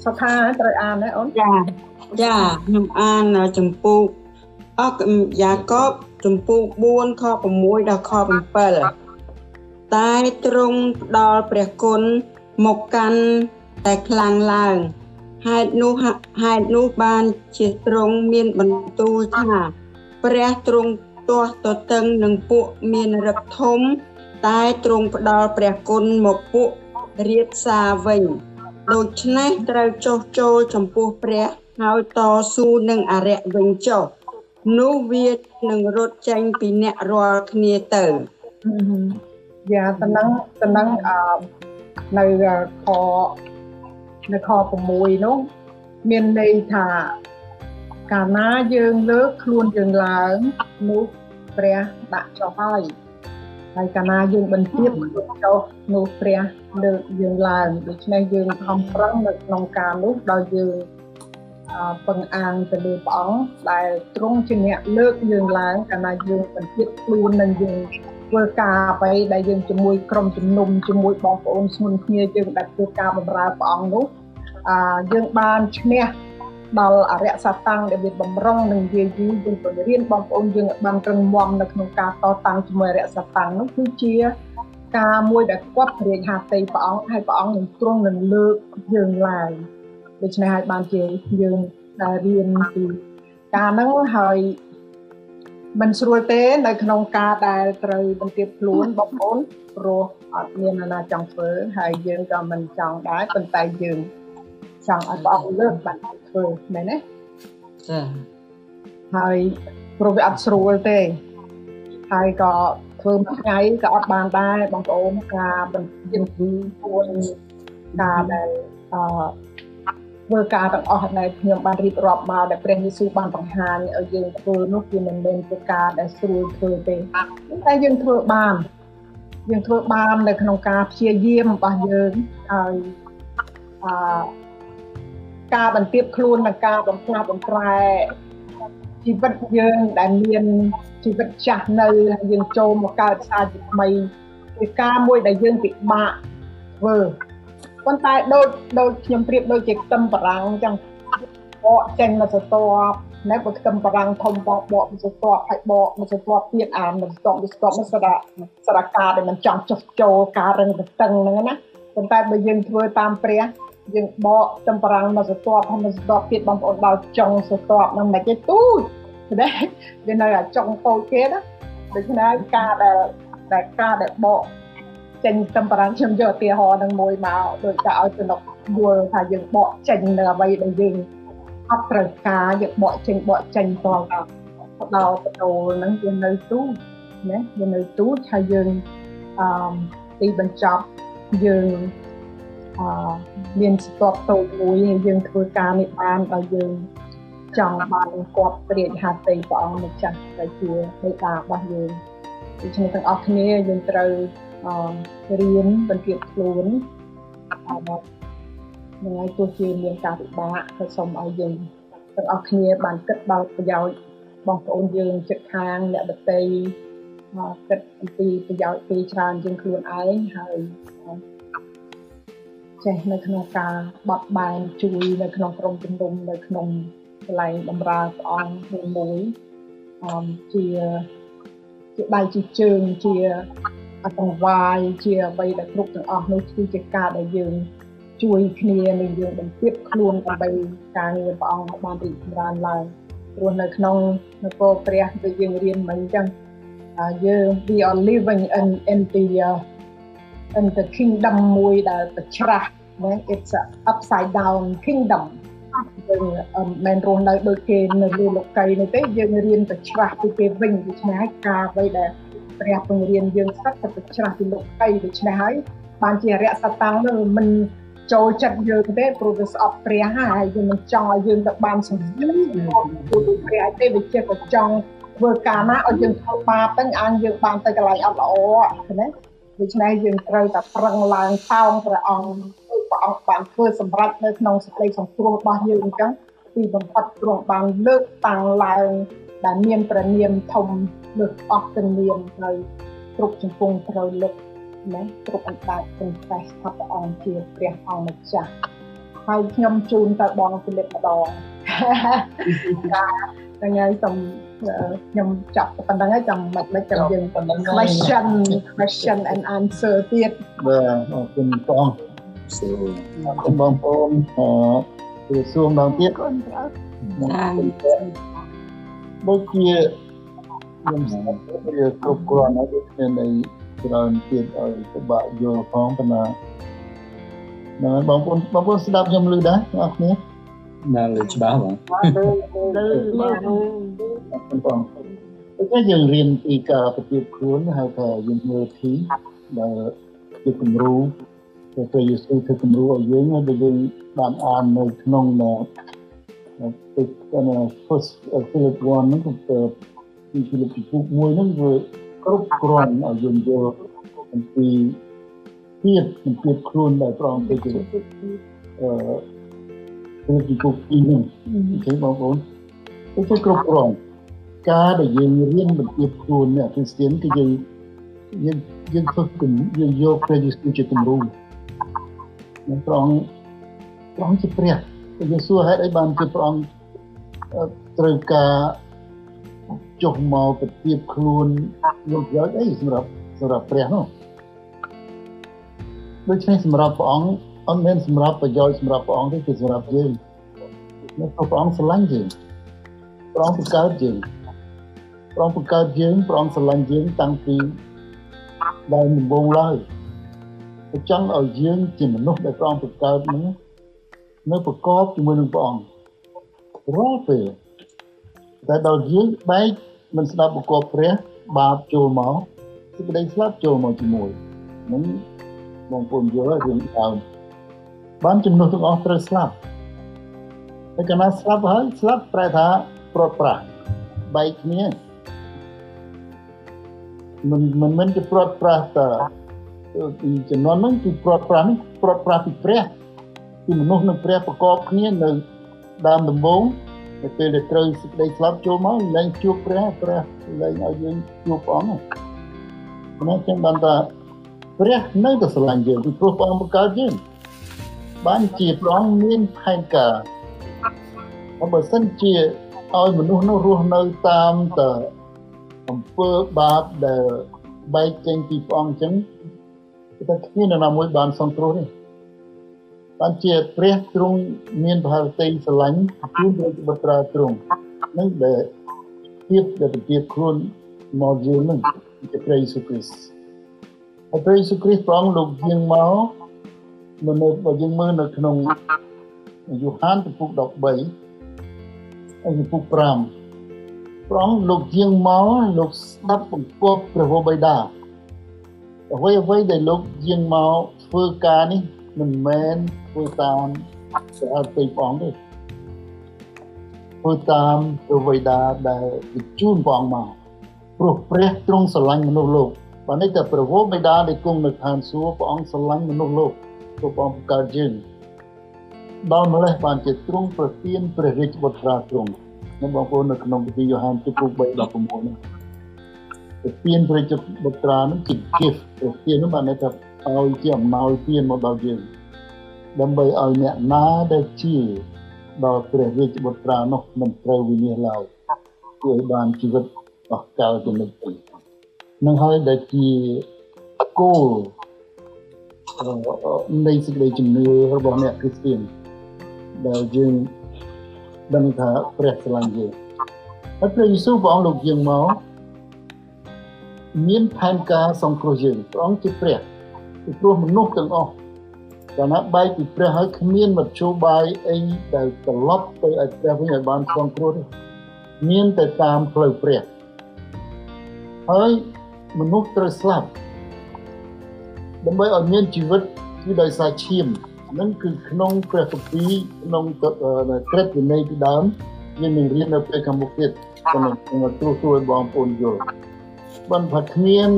សុខាត្រូវអានណាអូនចាចាខ្ញុំអានជំពូកអកយ៉ាកបជំពូក4ខ6ដល់ខ7តែទ្រង់ផ្ដល់ព្រះគុណមកកាន់តែខ្លាំងឡើងហេតុនោះហេតុនោះបានជាទ្រង់មានបន្ទូលថាព្រះទ្រង់ ទាស់ទទឹងនឹងពួកមានរឹកធំ តែទ្រង់ផ្ដល់ព្រះគុណមកពួករាជសារវិញដូច្នេះត្រូវចុះចូលចំពោះព្រះហើយតស៊ូនឹងអរិយវិញចុះនោះវានឹងរត់ចេញពីអ្នករាល់គ្នាទៅយ៉ាតំណឹងតំណឹងអឺនៅខនៅខ6នោះមានន័យថា កាលណាយើងលើកខ្លួនយើងឡើងនោះព្រះដាក់ចុះហើយហើយកាលណាយើងបន្ទាបខ្លួនចុះនោះព្រះលើកយើងឡើងដូច្នេះយើងខំប្រឹងនៅក្នុងការនោះដោយយើងពឹងអាងទៅលើព្រះអង្គដែលទ្រង់ជាអ្នកលើកយើងឡើងកាលណាយើងបន្ទាបខ្លួននឹងយើងធ្វើការអ្វីដែលយើងជាមួយក្រុមជំនុំជាមួយបងប្អូនស្មុនគ្នាយើងដែលធ្វើការបម្រើព្រះអង្គនោះអឺយើងបានឈ្នះ ដល់អរិយសតាំងដែលវាបំរុងនឹងយាយីយើងបង្រៀនបងប្អូនយើងឲ្យបានរឹងមាំនៅក្នុងការតតាំងជាមួយអរិយសតាំងនោះគឺជាការមួយដែលគាត់រៀបហាតីព្រះអង្គហើយព្រះអង្គនឹងទ្រង់នឹងលើកយើងឡើងដូច្នេះហើយបានជាយើងដែលរៀនពីការហ្នឹងហើយមិនស្រួលទេនៅក្នុងការដែលត្រូវបន្ទាបខ្លួនបងប្អូនព្រោះអត់មាននរណាចង់ធ្វើហើយយើងក៏មិនចង់ដែរប៉ុន្តែយើង ចង់ឲ្យព្រះអង្គលើកបានធ្វើមែនទេចាហើយព្រោះវាអត់ស្រួលទេហើយក៏ធ្វើមួយថ្ងៃក៏អត់បានដែរបងប្អូនការបញ្ជាពួនការដែលអឺធ្វើការទាំងអស់ដែលខ្ញុំបានរៀបរាប់មកដែលព្រះយេស៊ូវបានបង្ហាញឲ្យយើងធ្វើនោះវាមិនមែនជាការដែលស្រួលធ្វើទេតែយើងធ្វើបានយើងធ្វើបាននៅក្នុងការព្យាយាមរបស់យើងហើយអឺ ការបន្ទាបខ្លួននិងការបំផ្លាស់បំប្រែជីវិតយើងដែលមានជីវិតចាស់នៅយើងចូលមកកើតសារជាថ្មីជាការមួយដែលយើងពិបាកធ្វើប៉ុន្តែដូចដូចខ្ញុំប្រៀបដូចជាខ្ទឹមបារាំងអញ្ចឹងបកចេញមកសតបណែបើខ្ទឹមបារាំងធំបកបកមកសតបហើយបកមកសតបទៀតអានមកសតបមកសតបមកសារៈសារការដែលមិនចង់ចុះចូលការរឹងតឹងហ្នឹងណាប៉ុន្តែបើយើងធ្វើតាមព្រះ យើងបកចំប្រាំងមកសតបហើយមកសតបទៀតបងប្អូនដល់ចុងសតបហ្នឹងមិនគេទូចទេវានៅអាចុងតូចគេណាដូច្នេះការដែលដែលការដែលបកចេញចំប្រាំងខ្ញុំយកឧទាហរណ៍នឹងមួយមកដូចតែឲ្យទៅ nok យល់ថាយើងបកចេញនៅអ្វីដែលយើងអត់ត្រូវការយើងបកចេញបកចេញតដល់ដល់បដូលហ្នឹងវានៅទូណាវានៅទូថាយើងអឺទីបញ្ចប់យើងអឺ មានស្ទាប់តូចមួយហើយយើងធ្វើការនេះបានដល់យើងចង់បានគាត់ព្រាចហត្ថីព្រះអង្គម្ចាស់ដែលជាបេតារបស់យើងដូច្នេះទាំងអស់គ្នាយើងត្រូវអឺរៀនបន្ទាបខ្លួនអឺនឹងឲ្យទោះជាមានការពិបាកក៏សូមឲ្យយើងទាំងអស់គ្នាបានគិតដល់ប្រយោជន៍បងប្អូនយើងចិត្តខាងអ្នកដតីមកគិតអំពីប្រយោជន៍ពីច្រើនជាងខ្លួនឯងហើយ ចេះនៅក្នុងការបត់បែនជួយនៅក្នុងក្រុមជំនុំនៅក្នុងកន្លែងបម្រើព្រះអង្គមួយមួយអមជាជាដៃជាជើងជាអង្វាយជាអ្វីដែលគ្រប់ទាំងអស់នោះគឺជាការដែលយើងជួយគ្នានិងយើងបន្ទាបខ្លួនដើម្បីការងារព្រះអង្គបានរីកចម្រើនឡើងព្រោះនៅក្នុងនគរព្រះដូចយើងរៀនមិញអញ្ចឹងយើង we are living in in the uh, in the kingdom មួយដែលប្រច្រាស់ណា it's a upside down kingdom យើងមិនរស់នៅដូចគេនៅលើលោកីនេះទេយើងរៀនទៅច្រាស់ពីគេវិញដូច្នេះហើយការអ្វីដែលព្រះពង្រៀនយើងសឹកទៅទៅច្រាស់ពីលោកីដូច្នេះហើយបានជារយៈសតាំងនឹងមិនចូលចិត្តយើងទេព្រោះវាស្អប់ព្រះហើយយើងមិនចង់ឲ្យយើងទៅបានសម្ភារព្រោះព្រះឯទេវាជាក៏ចង់ធ្វើការណាឲ្យយើងធ្វើបាបទាំងអានយើងបានទៅកន្លែងអត់ល្អឃើញទេ ដូច្នេះយើងត្រូវតែប្រឹងឡើងថោងព្រះអង្គព្រះអង្គបានធ្វើសម្រាប់នៅក្នុងសេចក្តីសង្គ្រោះរបស់យើងអញ្ចឹងទីបំផុតទ្រង់បានលើកតាំងឡើងដែលមានព្រះនាមធំលើកអស់ទាំងនាមនៅគ្រប់ជំពង់ត្រូវលើកណាគ្រប់អណ្ដាតព្រះព្រះថាព្រះអង្គជាព្រះអង្គម្ចាស់ហើយខ្ញុំជូនទៅបងពិលិតម្ដងថ្ងៃសូម ខ្ញុំចាប់ប៉ុណ្្នឹងហើយចាំមិនមិនចាំយើង question question and answer ទៀតបាទអរគុណបងសួរអរគុណបងប្អូនអឺសួរម្ដងទៀតអរគុណព្រះដូចជាខ្ញុំស្គាល់វាគ្រប់គ្រាន់ហើយដូចគ្នានៃច្រើនទៀតឲ្យពិបាកយល់ផងប៉ុន្តែណាបងប្អូនបងប្អូនស្ដាប់ខ្ញុំឮដែរបងប្អូន ណាលើច្បាស់បងលើលើបងតែយើងរៀនពីការប្រតិបត្តិខ្លួនហៅថា humility ដែលជាគំរូដែលព្រះយេស៊ូវធ្វើគំរូឲ្យយើងដែលយើងបានអាននៅក្នុងទឹកគាត់ first Philip 1ហ្នឹងគឺពី Philip ទី1ហ្នឹងវាគ្រប់គ្រាន់ឲ្យយើងយល់អំពីភាពជំពៀតខ្លួនដែលប្រងទៅជាអឺ គឺទីគុកទីនេះឃើញបងប្អូនគឺគ្រប់គ្រាន់ការដែលយើងរៀនបន្ទាបខ្លួនអ្នកគ្រីស្ទានគឺយើងយើងយើងធ្វើគំយើងយកព្រះយេស៊ូវជាគំរូនឹងព្រះអង្គព្រះអង្គជាព្រះយើងសួរហេតុអីបានជាព្រះអង្គត្រូវការចុះមកប្រទាបខ្លួនយកយកអីសម្រាប់សម្រាប់ព្រះនោះដូច្នេះសម្រាប់ព្រះអង្គ អត់មែនសម្រាប់ប្រយោជន៍សម្រាប់ព្រះអង្គទេគឺសម្រាប់យើងនោះព្រះអង្គស្រឡាញ់យើងព្រះអង្គបង្កើតយើងព្រះអង្គបង្កើតយើងព្រះអង្គស្រឡាញ់យើងតាំងពីដើមដំបូងឡើយព្រះចង់ឲ្យយើងជាមនុស្សដែលព្រះអង្គបង្កើតនឹងនៅប្រកបជាមួយនឹងព្រះអង្គរាល់ពេលតែដល់យើងបែកមិនស្ដាប់បកបព្រះបាបចូលមកសេចក្តីស្លាប់ចូលមកជាមួយនឹងបងប្អូនយល់រឿងដើម បានចំនួនទាំងអស់ត្រូវស្លាប់តែកាលណាស្លាប់ហើយស្លាប់ប្រែថាប្រត់ប្រាស់បែកគ្នាមិនមិនមិនជាប្រត់ប្រាស់តពីចំនួនហ្នឹងគឺប្រត់ប្រាស់នេះប្រត់ប្រាស់ពីព្រះពីមនុស្សនិងព្រះប្រកបគ្នានៅដើមដំបូងនៅពេលដែលត្រូវសេចក្តីស្លាប់ចូលមកលែងជួបព្រះព្រះលែងឲ្យយើងជួបព្រះអង្គហ្នឹងចឹងបានថាព្រះនៅតែស្រឡាញ់យើងពីព្រោះព្រះអង្គបង្កើតយើង បានជាព្រះអង្គមានផែនការហើយបើសិនជាឲ្យមនុស្សនោះរស់នៅតាមតែអំពើបាបដែលបែកចេញពីព្រះអង្គអញ្ចឹងគឺថាគ្មាននរណាមួយបានសង្គ្រោះទេបានជាព្រះទ្រង់មានប្រហារតីស្រឡាញ់ជូនព្រះបុត្រាទ្រង់នឹងដែលភាពដែលប្រទាបខ្លួនមកយើងនឹងជាព្រះយេស៊ូវគ្រីស្ទហើយព្រះយេស៊ូវគ្រីស្ទព្រះអង្គលោកយាងមក នៅនៅបើយើងមើលនៅក្នុងយូហានពុក13ហើយពុក5ព្រះអង្គលោកយាងមកលោកស្ដាប់បង្គាប់ព្រះវរបិតាអ្វីអ្វីដែលលោកយាងមកធ្វើការនេះមិនមែនធ្វើតាមព្រះអតីតព្រះអង្គទេធ្វើតាមព្រះវេដាដែលបញ្ជូនព្រះអង្គមកព្រោះព្រះទ្រង់ស្រឡាញ់មនុស្សលោកបើនេះតែព្រះវរបិតាដែលគង់នៅឋានសួគ៌ព្រះអង្គស្រឡាញ់មនុស្សលោក ព្រោះព្រះអង្គបង្កើតយើងដល់ម្លេះបានជាទ្រង់ប្រទានព្រះរាជបុត្រាទ្រង់នៅបងប្អូននៅក្នុងពិធីយ៉ូហានទី3:16នេះប្រទានព្រះរាជបុត្រានឹងជា gift ប្រទាននោះបានន័យថាឲ្យជាអំណោយទានមកដល់យើងដើម្បីឲ្យអ្នកណាដែលជាដល់ព្រះរាជបុត្រានោះមិនត្រូវវិនិច្ឆ័យឡើយគឺឲ្យបានជីវិតអស់កលទៅនិច្ចទៅនឹងហើយដែលជាគោល នៃសេចក្តីជំនឿរបស់អ្នកគ្រីស្ទានដែលយើងដឹងថាព្រះស្រឡាញ់យើងហើយព្រះយេស៊ូវព្រះអង្គលោកយើងមកមានផែនការសង្គ្រោះយើងព្រះអង្គជាព្រះពីព្រោះមនុស្សទាំងអស់កាលណាបែកពីព្រះហើយគ្មានមធ្យោបាយអីដែលត្រឡប់ទៅឲ្យព្រះវិញឲ្យបានសង្គ្រោះទេមានតែតាមផ្លូវព្រះហើយមនុស្សត្រូវស្លាប់ ដើម្បីឲ្យមានជីវិតគឺដោយសារឈាមហ្នឹងគឺក្នុងព្រះគម្ពីរក្នុងក្រឹតវិន័យពីដើមយើងនឹងរៀននៅពេលខាងមុខទៀតខ្ញុំខ្ញុំទូទួយបងប្អូនយល់បានថាគ្មាន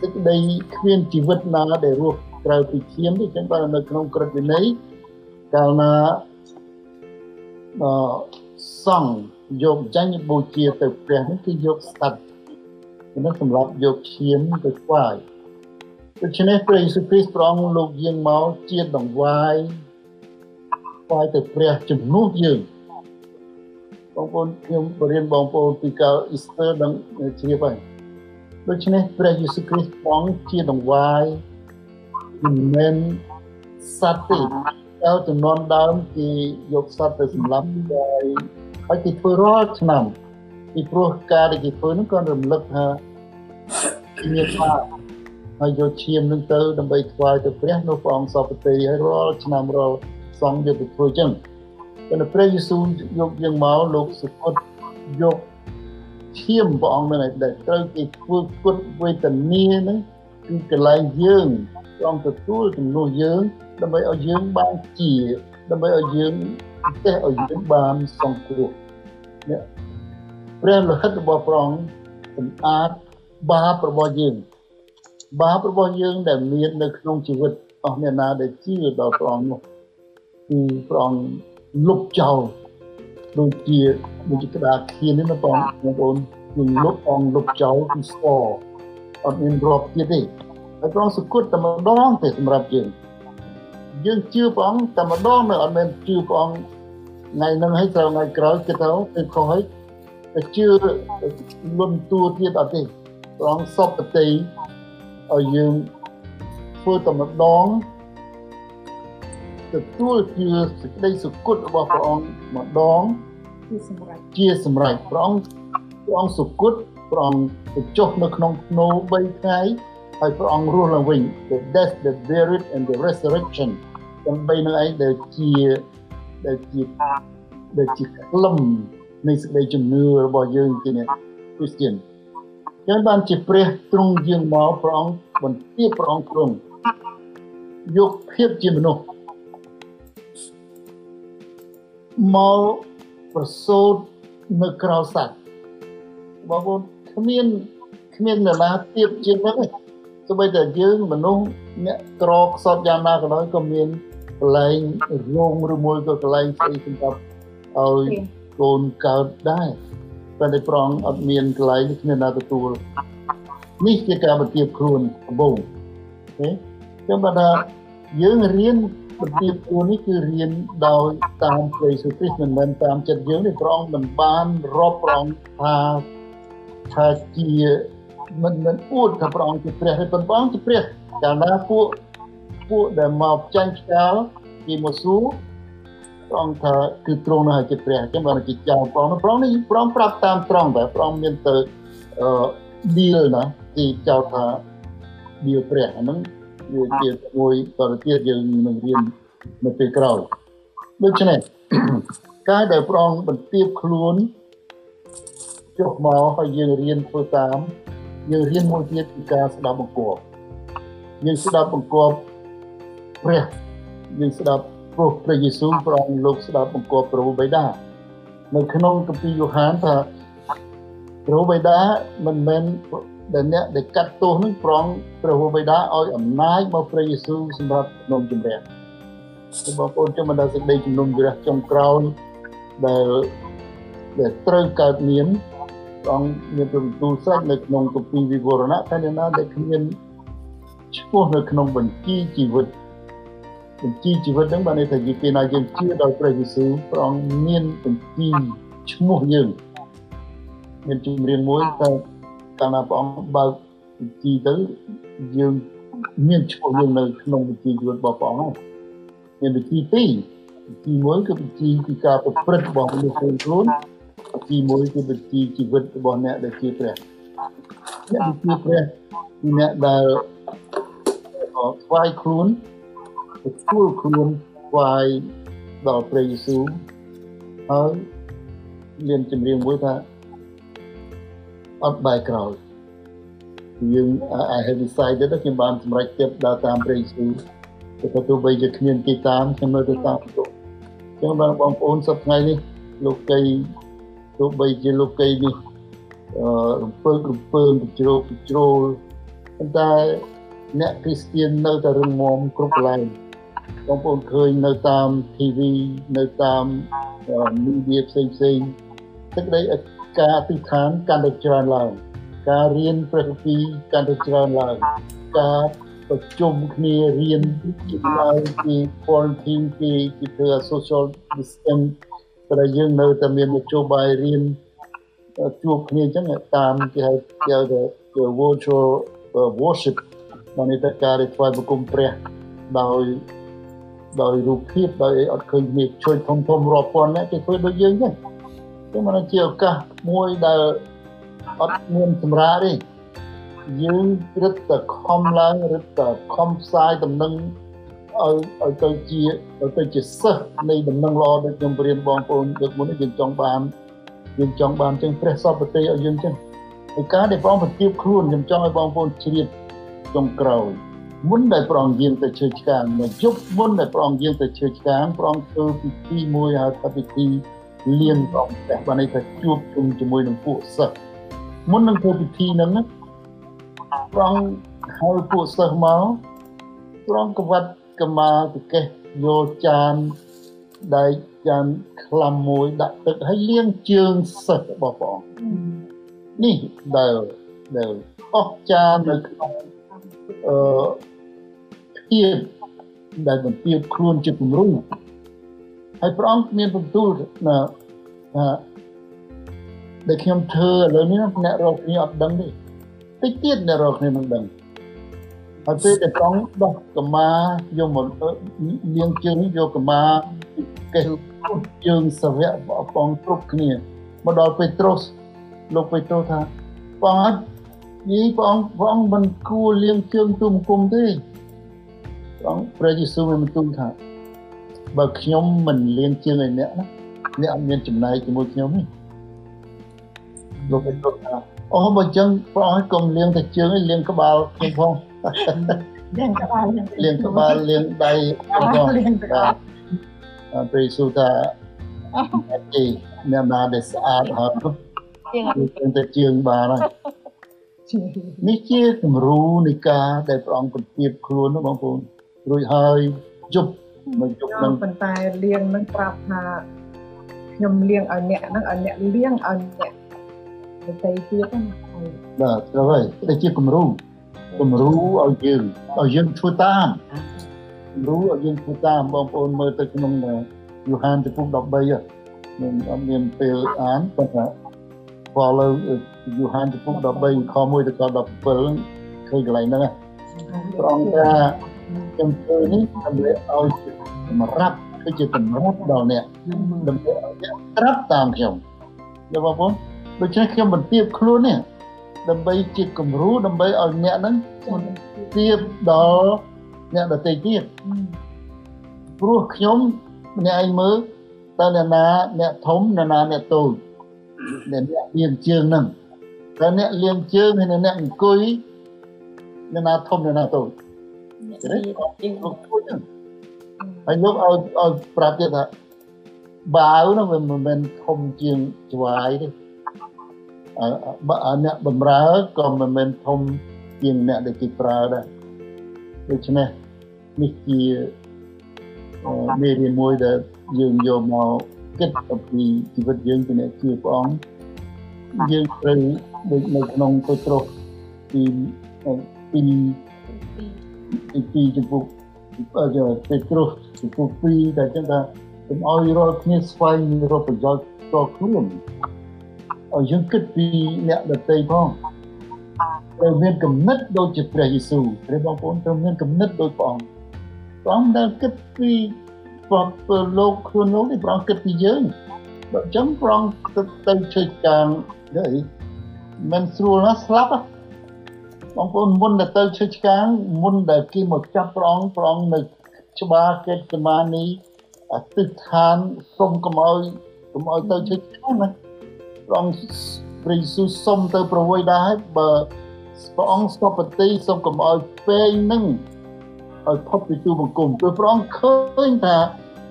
សេចក្តីគ្មានជីវិតណាដែលរស់ក្រៅពីឈាមទេចឹងបាននៅក្នុងក្រឹតវិន័យកាលណាអឺសង្ឃយកចាញ់បូជាទៅព្រះនេះគឺយកស្តាត់នេះសម្រាប់យកឈាមទៅថ្វាយ ដូច្នេះព្រះយេស៊ូវគ្រីស្ទព្រះអង្គលោកយាងមកជាដង្វាយថ្វាយទៅព្រះជំនួសយើងបងប្អូនខ្ញុំបរៀនបងប្អូនពីកាលអ៊ីស្ទើដឹងជ្រាបហើយដូច្នេះព្រះយេស៊ូវគ្រីស្ទព្រះអង្គជាដង្វាយមិនមែនសត្វទេដល់ចំនួនដើមគេយកសត្វទៅសម្លាប់ហើយហើយគេធ្វើរាល់ឆ្នាំពីព្រោះការដែលគេធ្វើនោះក៏រំលឹកថាមានថា ហើយយកឈាមនឹងទៅដើម្បីថ្វាយទៅព្រះនោះព្រះអង្គសពតិហើយរាល់ឆ្នាំរាល់សង្ឃយកទៅធ្វើចឹងតែព្រះយេស៊ូវយកយើងមកលោកសុគតយកឈាមព្រះអង្គនឹងដែលត្រូវគេធ្វើគុតវេទនាហ្នឹងគឺកន្លែងយើងព្រះអង្គទទួលជំនួសយើងដើម្បីឲ្យយើងបានជាដើម្បីឲ្យយើងទេឲ្យយើងបានសង្គ្រោះនេះព្រះលោហិតរបស់ព្រះអង្គសម្អាតបាបរបស់យើង បាបរបស់យើងដែលមាននៅក្នុងជីវិតអស់អ្នកណាដែលជឿដល់ព្រះអង្គនោះគឺព្រះអង្គលុបចោលដូចជាដូចជាក្តារខៀននេះណាបងប្អូនគឺលុបអង្គលុបចោលគឺស្គរអត់មានរាប់ទៀតទេហើយព្រះអង្គសគត់តែម្ដងទេសម្រាប់យើងយើងជឿព្រះអង្គតែម្ដងនៅអត់មែនជឿព្រះអង្គថ្ងៃហ្នឹងហើយត្រូវថ្ងៃក្រោយគេទៅគឺខុសហើយតែជឿលន់តួទៀតអត់ទេព្រះអង្គសពតិ ឲ្យយើងធ្វើតែម្ដងទទួលជាសេចក្តីសុគតរបស់ព្រះអង្គម្ដងគឺសម្រាប់ជាសម្រេចព្រះអង្គព្រះអង្គសុគតព្រះអង្គទៅចុះនៅក្នុងភ្នូ3ថ្ងៃហើយព្រះអង្គរស់ឡើងវិញ the death the buried and the resurrection ទាំង3នឹងឯងដែលជាដែលជាដែលជាក្លឹមនៃសេចក្តីជំនឿរបស់យើងជាអ្នក Christian ចឹងបានជាព្រះទ្រង់យាងមកព្រះអង្គបន្ទាបព្រះអង្គទ្រង់យកភាពជាមនុស្សមកប្រសូតនៅក្រៅសត្វបងប្អូនគ្មានគ្មាននរណាទៀបជាងហ្នឹងទេសូម្បីតែយើងមនុស្សអ្នកក្រខ្សត់យ៉ាងណាក៏ដោយក៏មានកន្លែងរងឬមួយក៏កន្លែងស្អីសម្រាប់ឲ្យកូនកើតដែរ តែតែប្រងអត់មានកន្លែងនេះគ្មានណាទទួលនេះជាការបន្ទាបខ្លួនដំបូងអូខេចឹងបាទថាយើងរៀនបន្ទាបខ្លួននេះគឺរៀនដោយតាមព្រះយេស៊ូវគ្រីស្ទមិនមែនតាមចិត្តយើងទេព្រះអង្គមិនបានរាប់ព្រះអង្គថាថាជាមិនមិនអួតថាព្រះអង្គជាព្រះទេប៉ុន្តែព្រះអង្គជាព្រះកាលណាពួកពួកដែលមកចាញ់ឆ្កាលគេមកសួរ ព្រះអង្គថាគឺទ្រង់នោះហើយជាព្រះអញ្ចឹងបានជាចៅព្រះអង្គព្រះអង្គនេះព្រះអង្គប្រាប់តាមត្រង់តែព្រះអង្គមានទៅអឺ deal ណាគេចៅថា deal ព្រះអាហ្នឹងវាជាមួយតទៅទៀតយើងនឹងរៀននៅពេលក្រោយដូច្នេះការដែលព្រះអង្គបន្ទាបខ្លួនចុះមកហើយយើងរៀនធ្វើតាមយើងរៀនមួយទៀតគឺការស្ដាប់បង្គាប់យើងស្ដាប់បង្គាប់ព្រះយើងស្ដាប់ ព្រោះព្រះយេស៊ូវព្រះអង្គលោកស្ដាប់បង្គាប់ព្រះបិតានៅក្នុងគម្ពីរយ៉ូហានថាព្រះបិតាមិនមែនដែលអ្នកដែលកាត់ទោសនឹងប្រងព្រះបិតាឲ្យអំណាចមកព្រះយេស៊ូវសម្រាប់នំជំរះបងប្អូនចាំមិនដល់សេចក្តីជំនុំជម្រះចុងក្រោយដែលដែលត្រូវកើតមានព្រះអង្គមានព្រះបន្ទូលស្រេចនៅក្នុងគម្ពីរវិវរណៈថាអ្នកណាដែលគ្មានឈ្មោះនៅក្នុងបញ្ជីជីវិត បញ្ជីជីវិតហ្នឹងបានន័យថាយីពេលណាយើងជឿដល់ព្រះយេស៊ូវព្រះអង្គមានបញ្ជីឈ្មោះយើងមានជំរាបមួយតែកាលណាព្រះអង្គបើកបញ្ជីទៅយើងមានឈ្មោះយើងនៅក្នុងបញ្ជីជីវិតរបស់ព្រះអង្គមានបញ្ជីពីរបញ្ជីមួយគឺបញ្ជីពីការប្រព្រឹត្តរបស់មនុស្សខ្លួនបញ្ជីមួយគឺបញ្ជីជីវិតរបស់អ្នកដែលជាព្រះអ្នកដែលជាព្រះគឺអ្នកដែលថ្វាយខ្លួន ទទួលខ្លួនថ្វាយដល់ព្រះយេស៊ូវហើយមានចម្រៀងមួយថាអត់បែរក្រោយយើង I have decided ខ្ញុំបានសម្រេចចិត្តដើរតាមព្រះយេស៊ូវតែទោះបីជាគ្មានគេតាមខ្ញុំនៅទៅតាមទៅចឹងបងបងប្អូនសប្តាហ៍នេះលោកកៃទោះបីជាលោកីនេះអឺរំពើរំពើងជ្រោកជ្រោលប៉ុន្តែអ្នកគ្រីស្ទៀននៅតែរឹងមាំគ្រប់កន្លែង បងប្អូនឃើញនៅតាម TV នៅតាមមីឌាផ្សេងផ្សេងទឹកដីការអធិដ្ឋានកាន់តែច្រើនឡើងការរៀនព្រះគម្ពីរកាន់តែច្រើនឡើងការប្រជុំគ្នារៀនពីឡើងពី quarantine ពីពីធ្វើ social distance តែយើងនៅតែមាននយោបាយរៀនជួបគ្នាអញ្ចឹងតាមគេហៅគេហៅថា virtual worship បានតែការថ្វាយបង្គំព្រះដោយ ដោយរូបភាពដោយអត់ឃើញមានជួយធំធំរាប់ពាន់អ្នកគេធ្វើដូចយើងចឹងគឺมันជាឱកាសមួយដែលអត់មានសម្រាប់ទេយើងរឹតតែខំឡើងរឹតតែខំផ្សាយដំណឹងឲ្យឲ្យទៅជាឲ្យទៅជាសិស្សនៃដំណឹងល្អដូចខ្ញុំរៀនបងប្អូនដូចមុនយើងចង់បានយើងចង់បានចឹងព្រះសពតិឲ្យយើងចឹងហើយការដែលបងប្រទៀបខ្លួនខ្ញុំចង់ឲ្យបងប្អូនជ្រាបចុងក្រោយ មុនដែលព្រះអង្គយាងទៅជឿឆ្កាងនៅយប់មុនដែលព្រះអង្គយាងទៅជឿឆ្កាងព្រះអង្គធ្វើពិធីមួយហៅថាពិធីលៀងព្រះអង្គព្រះបានន័យថាជួបជុំជាមួយនឹងពួកសិស្សមុននឹងធ្វើពិធីហ្នឹងព្រះអង្គហៅពួកសិស្សមកព្រះអង្គកវត្តកម្មាតិកេសយកចានដែលចានក្លាំមួយដាក់ទឹកហើយលាងជើងសិស្សរបស់ព្រះអង្គនេះដែលដែលអស់ចាននៅក្នុងអឺ ភាពដែលបន្ទាបខ្លួនជាគំរូហើយព្រះអង្គមានបន្ទូលណាថាដែលខ្ញុំធ្វើឥឡូវនេះអ្នករកគ្នាអត់ដឹងទេតិចទៀតអ្នករកគ្នានឹងដឹងហើយពេលដែលព្រះអង្គដោះកម្មាយកមកលៀងជើងយកកម្មាកេះជើងសាវកព្រះអង្គគ្រប់គ្នាមកដល់ពេត្រុសលោកពេត្រុសថាព្រះអង្គយីព្រះអង្គព្រះអង្គមិនគួរលៀងជើងទូមគុំទេ ព្រះអង្គព្រះយេស៊ូវបានបន្ទូលថាបើខ្ញុំមិនលៀងជើងឲ្យអ្នកណាអ្នកអត់មានចំណែកជាមួយខ្ញុំទេលោកពេត្រុសថាអូបើអញ្ចឹងព្រះអង្គកុំលៀងតែជើងឯងលៀងក្បាលខ្ញុំផងលៀងក្បាលលៀងក្បាលលៀងដៃផងលៀងក្បាលព្រះយេស៊ូវថាអត់ទេអ្នកណាដែលស្អាតហើយលៀងតែជើងបានហើយនេះជាគំរូនៃការដែលព្រះអង្គបន្ទាបខ្លួននោះបងប្អូន រួចហើយជប់មកជប់នឹងប៉ុន្តែលៀងនឹងប្រាប់ថាខ្ញុំលៀងឲ្យអ្នកហ្នឹងឲ្យអ្នកលៀងឲ្យអ្នកដទៃទៀតណាបាទត្រូវហើយតែជាគំរូគំរូឲ្យយើងឲ្យយើងធ្វើតាមគំរូឲ្យយើងធ្វើតាមបងប្អូនមើលទៅក្នុងយូហានចំពុក13មានអត់មានពេលអានប៉ុន្តែ follow យូហានចំពុក13ខ1ទៅខ17ឃើញកន្លែងហ្នឹងព្រះអង្គថា ខ្ញុំធ្វើនេះដើម្បីឲ្យសម្រាប់គឺជាសម្រាប់ដល់អ្នកដើម្បីឲ្យអ្នកត្រាប់តាមខ្ញុំយល់បងប្អូនដូច្នេះខ្ញុំបន្ទាបខ្លួននេះដើម្បីជាគំរូដើម្បីឲ្យអ្នកហ្នឹងទៀបដល់អ្នកដទៃទៀតព្រោះខ្ញុំម្នាក់ឯងមើលតើអ្នកណាអ្នកធំអ្នកណាអ្នកតូចអ្នកលៀងជើងហ្នឹងតើអ្នកលៀងជើងហើយអ្នកអង្គុយអ្នកណាធំអ្នកណាតូច អ្នកលៀងជើងអង្គុយហ្នឹងហើយលោកឲ្យឲ្យប្រាប់ទៀតថាបាវនោះវាមិនមែនធំជាងច្បាយទេអ្នកបំរើក៏មិនមែនធំជាងអ្នកដែលគេប្រើដែរដូច្នេះនេះជាមេរៀនមួយដែលយើងយកមកគិតអំពីជីវិតយើងពីអ្នកជឿព្រះអង្គយើងត្រូវដូចនៅក្នុងពេត្រុសទីទី ទីទីចំពោះពេត្រុសចំពោះ2ដែលចឹងថាកុំឲ្យរាល់គ្នាស្វែងរកប្រយោជន៍ផ្ទាល់ខ្លួនឲ្យយើងគិតពីអ្នកដទៃផងត្រូវមានគំនិតដូចជាព្រះយេស៊ូវព្រះបងប្អូនត្រូវមានគំនិតដូចព្រះអង្គព្រះអង្គដែលគិតពីព្រះលោកខ្លួនលោកនេះព្រះអង្គគិតពីយើងបើអញ្ចឹងព្រះអង្គទៅទៅជួយកាងនេះមិនស្រួលណាស់ស្លាប់ បងប្អូនមុនដែលទៅជួយកាងមុនដែលគេមកចាប់ព្រះអង្គព្រះអង្គនៅច្បារកិច្ចសមានីអតិដ្ឋានសុំកុំឲ្យកុំឲ្យទៅជួយកាងណាព្រះអង្គព្រះយេស៊ូវសុំទៅប្រវយដែរបើព្រះអង្គសុបតិសុំកុំឲ្យពេងនឹងឲ្យផុតពីទូបង្គំព្រោះព្រះអង្គឃើញថា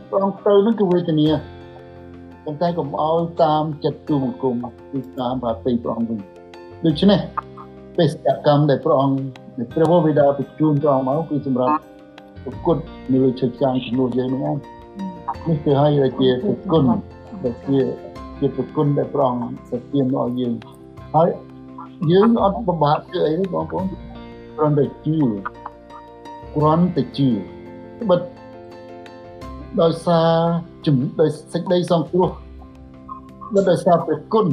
ព្រះអង្គទៅនឹងគឺវេទនាប៉ុន្តែកុំឲ្យតាមចិត្តទូបង្គំគឺតាមបាតីព្រះអង្គវិញដូច្នេះ បេសកកម្មដែលព្រះអង្គដែលព្រះវរបិតាបញ្ជូនព្រះអង្គមកគឺសម្រាប់ប្រគត់នៅលើឈើចាងជំនួសយើងហ្នឹងឯងនេះគឺឲ្យដែលជាប្រគុណដែលជាជាប្រគុណដែលព្រះអង្គសទានមកឲ្យយើងហើយយើងអត់ពិបាកធ្វើអីទេបងប្អូនគ្រាន់តែជឿគ្រាន់តែជឿបិទដោយសារជំដោយសេចក្តីសង្គ្រោះបិទដោយសារព្រះគុណ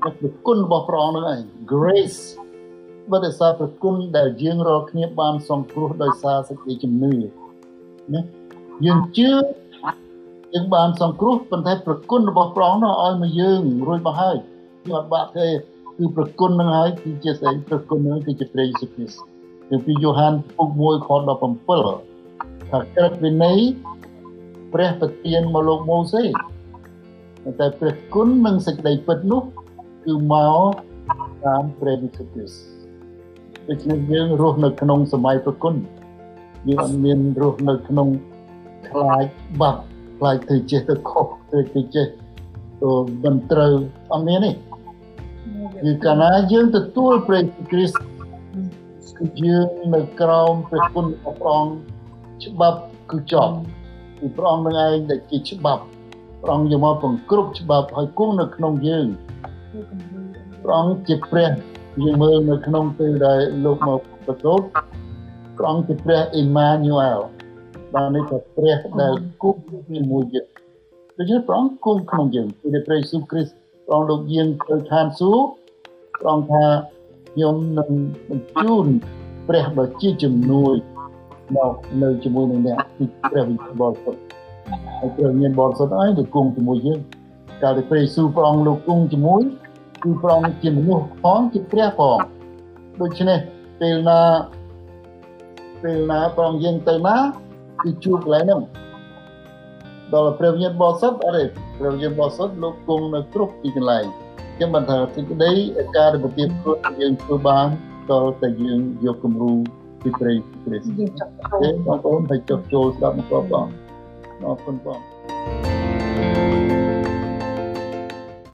ព្រះគុណរបស់ព្រះអង្គនឹងឯង grace បិទដោយសារព្រះគុណដែលយើងរាល់គ្នាបានសង្គ្រោះដោយសារសេចក្តីជំនឿណាយើងជឿយើងបានសង្គ្រោះប៉ុន្តែប្រគុណរបស់ព្រះអង្គនោះឲ្យមកយើងរួចមកហើយយើងអត់បាក់ទេគឺប្រគុណនឹងហើយគឺជាស្អីប្រគុណនឹងគឺជាព្រះយេស៊ូវគ្រីស្ទគឺពីយ៉ូហានពុក1ខ17ថាក្រឹតវិន័យព្រះប្រទានមកលោកម៉ូសេតែព្រះគុណនិងសេចក្តីពិតនោះគឺមកតាមព្រះយេស៊ូវគ្រីស្ទ ដូច្នេះយើងរស់នៅក្នុងសម័យប្រគុណយើងអត់មានរស់នៅក្នុងខ្លាចបាត់ខ្លាចទៅចេះទៅខុសទៅទៅចេះទៅមិនត្រូវអត់មានទេគឺកាលណាយើងទទួលព្រះគ្រីស្ទគឺយើងនៅក្រោមព្រះគុណរបស់ព្រះអង្គច្បាប់គឺចប់គឺព្រះអង្គនឹងឯងដែលជាច្បាប់ព្រះអង្គយកមកបង្គ្រប់ច្បាប់ឲ្យគង់នៅក្នុងយើងព្រះអង្គជាព្រះ យើងមើលនៅក្នុងពេលដែលលោកមកប្រសូតព្រះអង្គជាព្រះអ៊ីម៉ានូអែលបាននេះក៏ព្រះដែលគង់ជាមួយយើងដូច្នេះព្រះអង្គគង់ក្នុងយើងគឺព្រះយេស៊ូវគ្រីស្ទព្រះអង្គលោកយាងទៅឋានសួគ៌ព្រះអង្គថាខ្ញុំនឹងបញ្ជូនព្រះដ៏ជាជំនួយមកនៅជាមួយនឹងអ្នកគឺព្រះវិញ្ញាណបរិសុទ្ធហើយព្រះវិញ្ញាណបរិសុទ្ធអីទៅគង់ជាមួយយើងកាលដែលព្រះយេស៊ូវព្រះអង្គលោកគង់ជាមួយ គឺព្រះអង្គជាមនុស្សផងជាព្រះផងដូច្នេះពេលណាពេលណាព្រះអង្គយាងទៅណាគឺជួបកន្លែងហ្នឹងដល់ព្រះវិញ្ញាណបរិសុទ្ធអត់ទេព្រះវិញ្ញាណបរិសុទ្ធលោកគង់នៅគ្រប់ទីកន្លែងខ្ញុំបានថាសេចក្តីការដែលប្រទានខ្លួនយើងធ្វើបានដល់តែយើងយកគំរូពីព្រះគ្រីស្ទយើងចាប់ចូលបងប្អូនហើយចុះចូលស្ដាប់មកបងអរគុណបង